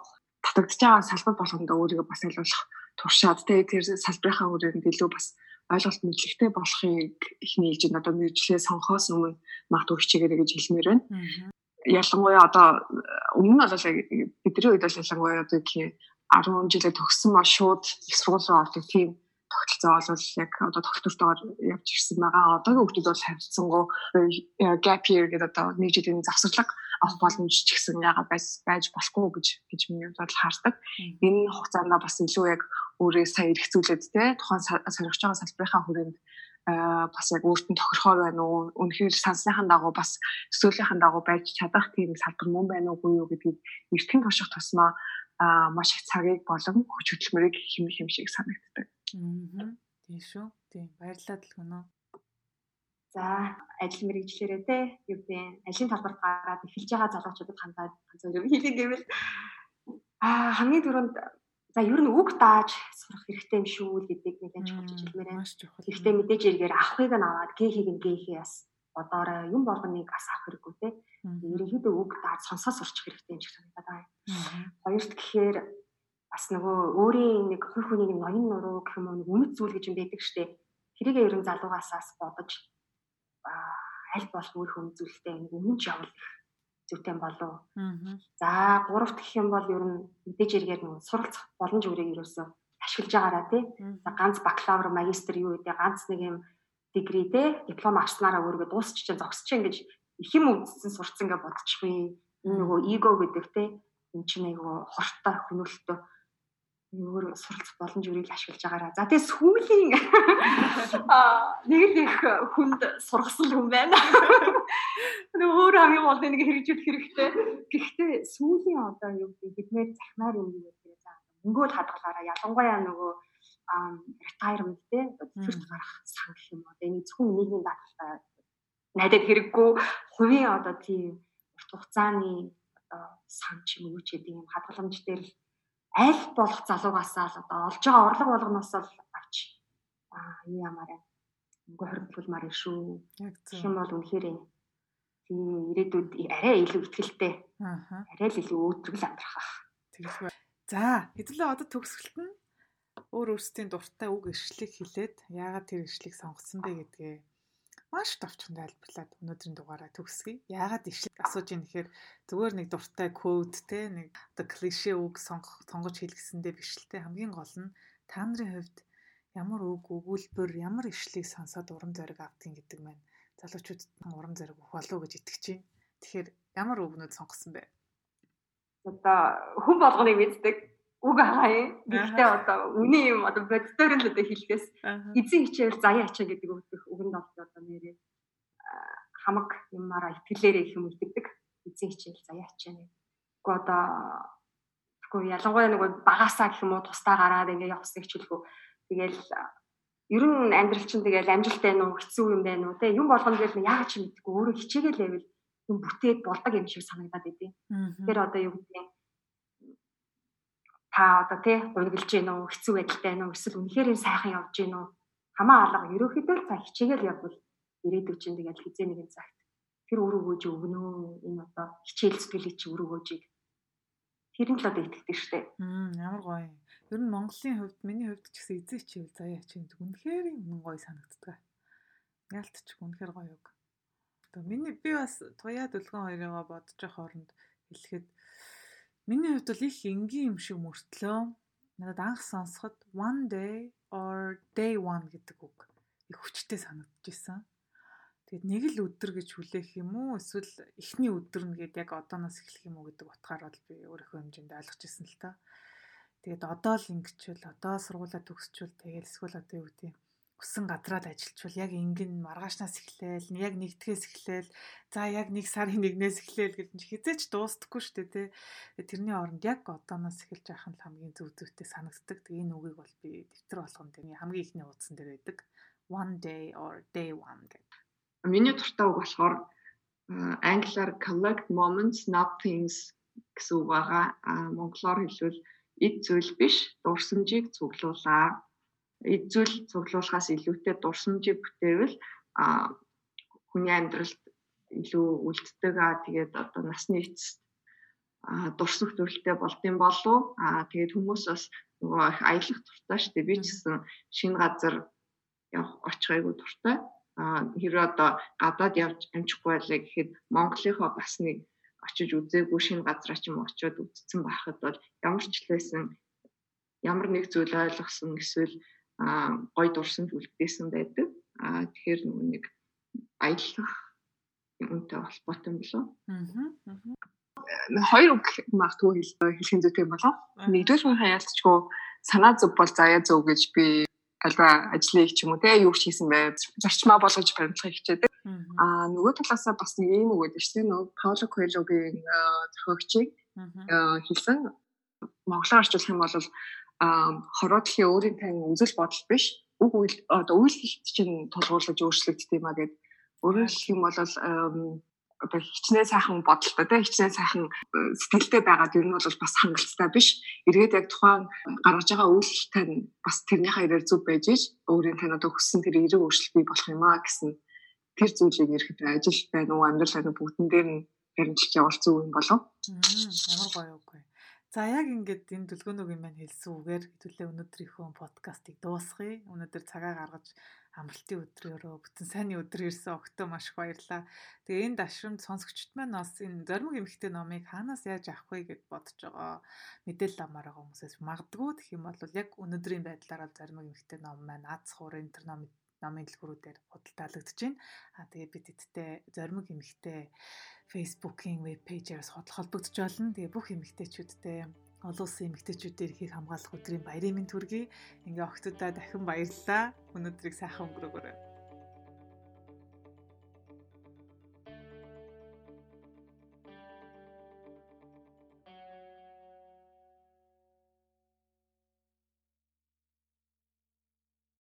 татагдж байгаа салбар болгондоо өөрийгөө бас аль болох туршаад тэгээ тэр салбарынхаа хүрээнд илүү бас ойлголт мэдлэгтэй болохыг нийлж байна. Одоо мэрэгчлээ сонгохоос өмнө магадгүй хичээгээрэй гэж хэлмээр байна. Ялангуяа одоо өмнө нь бол бидний үед бол ялангуяа одоо гэх 10 жилээ төгссөн ба шууд их сургууль руу ордог тийм тогтолцоо бол яг одоо тогтвортойгоор явж ирсэн байгаа. Одоогийн хүмүүс бол харилцсангуу gap year гэдэг одоо нэг жилийн завсарлага авах боломж ч гэсэн яагаад байж болохгүй гэж гэж миний бодол хардаг. Энэ хугацаанд бас илүү яг өөрөө сая эргцүүлээд те тухайн соригч байгаа салбарынхаа хүрээнд бас яг өөртөө тохирохоор байна уу үнэхээр сансныхан дагуу бас төсөөлийнхэн дагуу байж чадах тийм салбар мөн байна уугүй юу гэдгийг эртхэн турших тусмаа маш их цагийг болон хүч хөдөлмөрийг хэм хэм шиг санагддаг. Аа. Тийм шүү. Тийм баярлалаа дэлгэнэ. За ажил мэргэжлэрээ те юу вэ? Ажлын талбарт гараад эхэлж байгаа залуучуудад хандаад ганцхан юм хэлэх гэвэл аа хамгийн түрүүнд за ер нь үг дааж сурах хэрэгтэй юм шүү гэдэг нэг анч болж хэлмээр байна. Гэхдээ мэдээж эргээр авахыг нь аваад гээхийг нь гээхээ бас бодоорой юм болгоныг бас авах хэрэггүй те. Ерөнхийдөө үг дааж сонсоо сурчих хэрэгтэй юм шиг санагдаад байна. Хоёрт гэхээр бас нөгөө өөрийн нэг хувь хүний нэг ноён нуруу гэх юм уу нэг үнэт зүйл гэж юм байдаг штэ. Тэрийг ерөн залуугасаас бодож аль болох өөрийнхөө үзүүлэлтэд нэг өмнөж явал зүйтэй болов. За гуравт гэх юм бол ер нь мэдээж эргээр нэг суралцах боломж үрийг ерөөсөө ашиглаж байгаараа тий. Ганц бакалавр, магистр юу гэдэг ганц нэг юм дигри тий диплом авснараа өөрийгөө дуусчих чинь зогсож чинь гэж их юм үзсэн сурцсан гэж бодчихгүй. Энэ нөгөө эго гэдэг тий эн чинь айгу хортой хөнөөлтөө өөр суралцах боломж өрийг ашиглаж байгаараа. За тэгээ сүүлийн нэг л их хүнд сургасан хүн байна. Нэг өөр хамгийн гол нэг хэрэгжүүлэх хэрэгтэй. Гэхдээ сүүлийн одоо юу гэдэг биднээр захмаар юм гэдэг за мөнгөө хадгалаараа ялангуяа нөгөө retirement те цэцэрт гарах сан гэх юм одоо энэ зөвхөн нийгмийн даатгалтай найдад хэрэггүй хувийн одоо тийм урт хугацааны одоо сан ч юм уу ч гэдэг юм хадгаламж дээр л аль болох залуугасаа л одоо олж байгаа орлого болгоноос л авч аа юу ямаар мөнгө хоригдуулмаар юм шүү. Яг зөв. Хэм бол үнэхээр тийм ирээдүйд арай илүү ихтгэлтэй. Аа. Арай л илүү өөдрөг амьдрах ах. Тэгэлгүй. За, хэдүүлээ одоо төгсгөлт нь өөр өөрсдийн дуртай үг иршлиг хэлээд яагаад тэр иршлиг сонгосон бэ гэдгээ маш товчхон тайлбарлаад өнөөдрийн дугаараа төгсгөе. Яагаад ишлэг асууж юм гэхээр зүгээр нэг дуртай код те нэг оо клише үг сонгох сонгож хэлгэсэндээ биш л те хамгийн гол нь та нарын хувьд ямар үг өгүүлбэр ямар ишлийг сонсоод урам зориг автыг гэдэг маань залуучуудад урам зориг өгөх болов гэж итгэж байна. Тэгэхээр ямар үгнүүд сонгосон бэ? Одоо хүн болгоныг мэддэг үг агаа юм. Гэхдээ одоо үний юм одоо боддоор л одоо хэлэхээс эзэн хичээл заяа ачаа гэдэг өгдөх үгэнд бол одоо нэрээ хамаг юмараа итгэлээрээ их юм үлддэг. Эзэн хичээл заяа ачаа нэг. Уу одоо тэггүй ялангуяа нэг багасаа гэх юм уу тустаа гараад ингээ явах хичээлгүй. Тэгэл ер нь амьдрал чинь тэгэл амжилттай нуу хэцүү юм байна уу те юм болгоно гэж яг ч мэдгүй өөрөө хичээгээл байвал юм бүтээд болдог юм шиг санагдаад байдیں۔ Тэгэхээр одоо юу гэдэг нь та одоо тий гуйгалж гин үү хэцүү байдалтай байна уу эсвэл үнэхээр энэ сайхан явж гин үү хамаа алга ерөөхдөө цаа хичээгээл явбал ирээдүйд чинь тэгэл хизээ нэгэн цагт тэр үр өгөөж өгнө энэ одоо хичээл сэтгэлийг чи үр өгөөжийг тэр нь л одоо итгэдэг штэ. Ямар гоё. Ер нь Монголын хувьд миний хувьд ч гэсэн эзэн хичээл заяа чинь үнэхээр юм гоё санагддаг. Яалтч үнэхээр гоё үг. Одоо миний би бас туяа дүлгэн хоёроо бодож хооронд хэлэхэд Миний хувьд бол их энгийн юм шиг мөртлөө надад анх сонсоход one day or day one гэдэг үг их хүчтэй санагдчихсан. Тэгээд нэг л өдөр гэж хүлээх юм уу эсвэл эхний өдөр нь гээд яг одооноос эхлэх юм уу гэдэг утгаар бол би өөрийнхөө хэмжээнд ойлгож ирсэн л та. Тэгээд одоо л ингэчвэл одоо сургуулаа төгсчүүл тэгээд эсвэл одоо юу гэдэг хүссэн газраа л ажилчвал яг ингэн маргаашнаас эхлээл яг нэгдгээс эхлээл за яг нэг сарын нэгнээс эхлээл гэж хизээч дуустдаггүй шүү дээ тий тэрний оронд яг одооноос эхэлж явах нь хамгийн зөв зөвтэй санагддаг. Тэгээ энэ үгийг бол би дэвтэр болгоно тэгээ хамгийн ихний утсан дээр байдаг. One day or day one гэдэг. Миний дуртай үг болохоор англиар collect moments not things гэсэн үг байгаа. Монголоор хэлбэл эд зүйл биш дурсамжийг цуглуулаа эзүүл цуглуулахаас илүүтэй дурсамжийг бүтээвэл а хүний амьдралд илүү үлддэг аа тэгээд одоо насны эцэст дурсах төрөлтэй болдсон болов аа тэгээд хүмүүс бас нөгөө их аялах дуртай шүү дээ. Би ч гэсэн шинэ газар явах очихайгүй дуртай. Аа хэрвээ одоо гадаад явж амжихгүй байлаа гэхэд Монголынхоо бас нэг очиж үзээгүй шинэ газараа ч юм очиод үзсэн байхад бол ямар ч л байсан ямар нэг зүйл ойлгосон эсвэл гой дурсамж үлдээсэн байдаг. Аа тэгэхээр нөгөө нэг аялах юмтай холбоотой юм болов. Аа. Хоёр үг хэлхэн зүйтэй юм болов. Нэгдүгээр нь хаялцчгүй санаа зөв бол заяа зөв гэж би альва ажлыг ч юм уу те юу хийсэн бай зарчмаа болгож баримтлахыг хичээдэг. Аа нөгөө талаасаа бас нэг юм үг гэдэг чинь нөгөө Пауло Коэлогийн зохиогчийг хэлсэн монголоор орчуулах юм бол хороодлын өөрийн тань үзэл бодол биш үг үйл одоо үйлдэлт чинь тулгуурлаж өөрчлөгддөг юм а гэд өөрөөр хэлэх юм бол одоо хичнээн сайхан бодолтой тийм хичнээн сайхан сэтгэлтэй байгаад ер нь бол бас хангалттай биш. Эргээд яг тухайн гаргаж байгаа үйлдэлтэй нь бас тэрнийхээ ирээр зөв байж иж өөрийн тань одоо хүссэн тэр эрэг өөрчлөлт бий болох юм а гэсэн тэр зүйлийг ирэхэд ажил байна уу амьдрал байна бүгдэн дээр нь баримталж явах зүйл юм болов. Ямар гоё үгүй. За яг ингээд энэ дүлгөөнөгийн маань хэлсэн үгээр хэдүүлээ өнөөдрийнхөө подкастыг дуусгая. Өнөөдөр цагаа гаргаж амралтын өдрөөрөө бүтэн сайнны өдөр ирсэн өгтөө маш их баярлаа. Тэгээ энэ дашрамд сонсогчд маань бас энэ зоримог эмхтэй номыг хаанаас яаж авах вэ гэд бодож байгаа мэдээлэл амаар байгаа хүмүүсээс магадгүй гэх юм бол яг өнөөдрийн байдлаар зоримог эмхтэй ном маань аз хуур энэ номын дэлгүүрүүдээр худалдаалагдаж байна. Аа тэгээ бид эдтэй зоримог эмхтэй Facebook-ийн веб пэйжээс холбогдож болно. Тэгээ бүх эмэгтэйчүүдтэй олон улсын эмэгтэйчүүдийн эрхийг хамгаалах өдрийн баярын мэнд хүргэе. Ингээ огтудаа дахин баярлалаа. Өнөөдрийг сайхан өнгөрөөгөөрэй.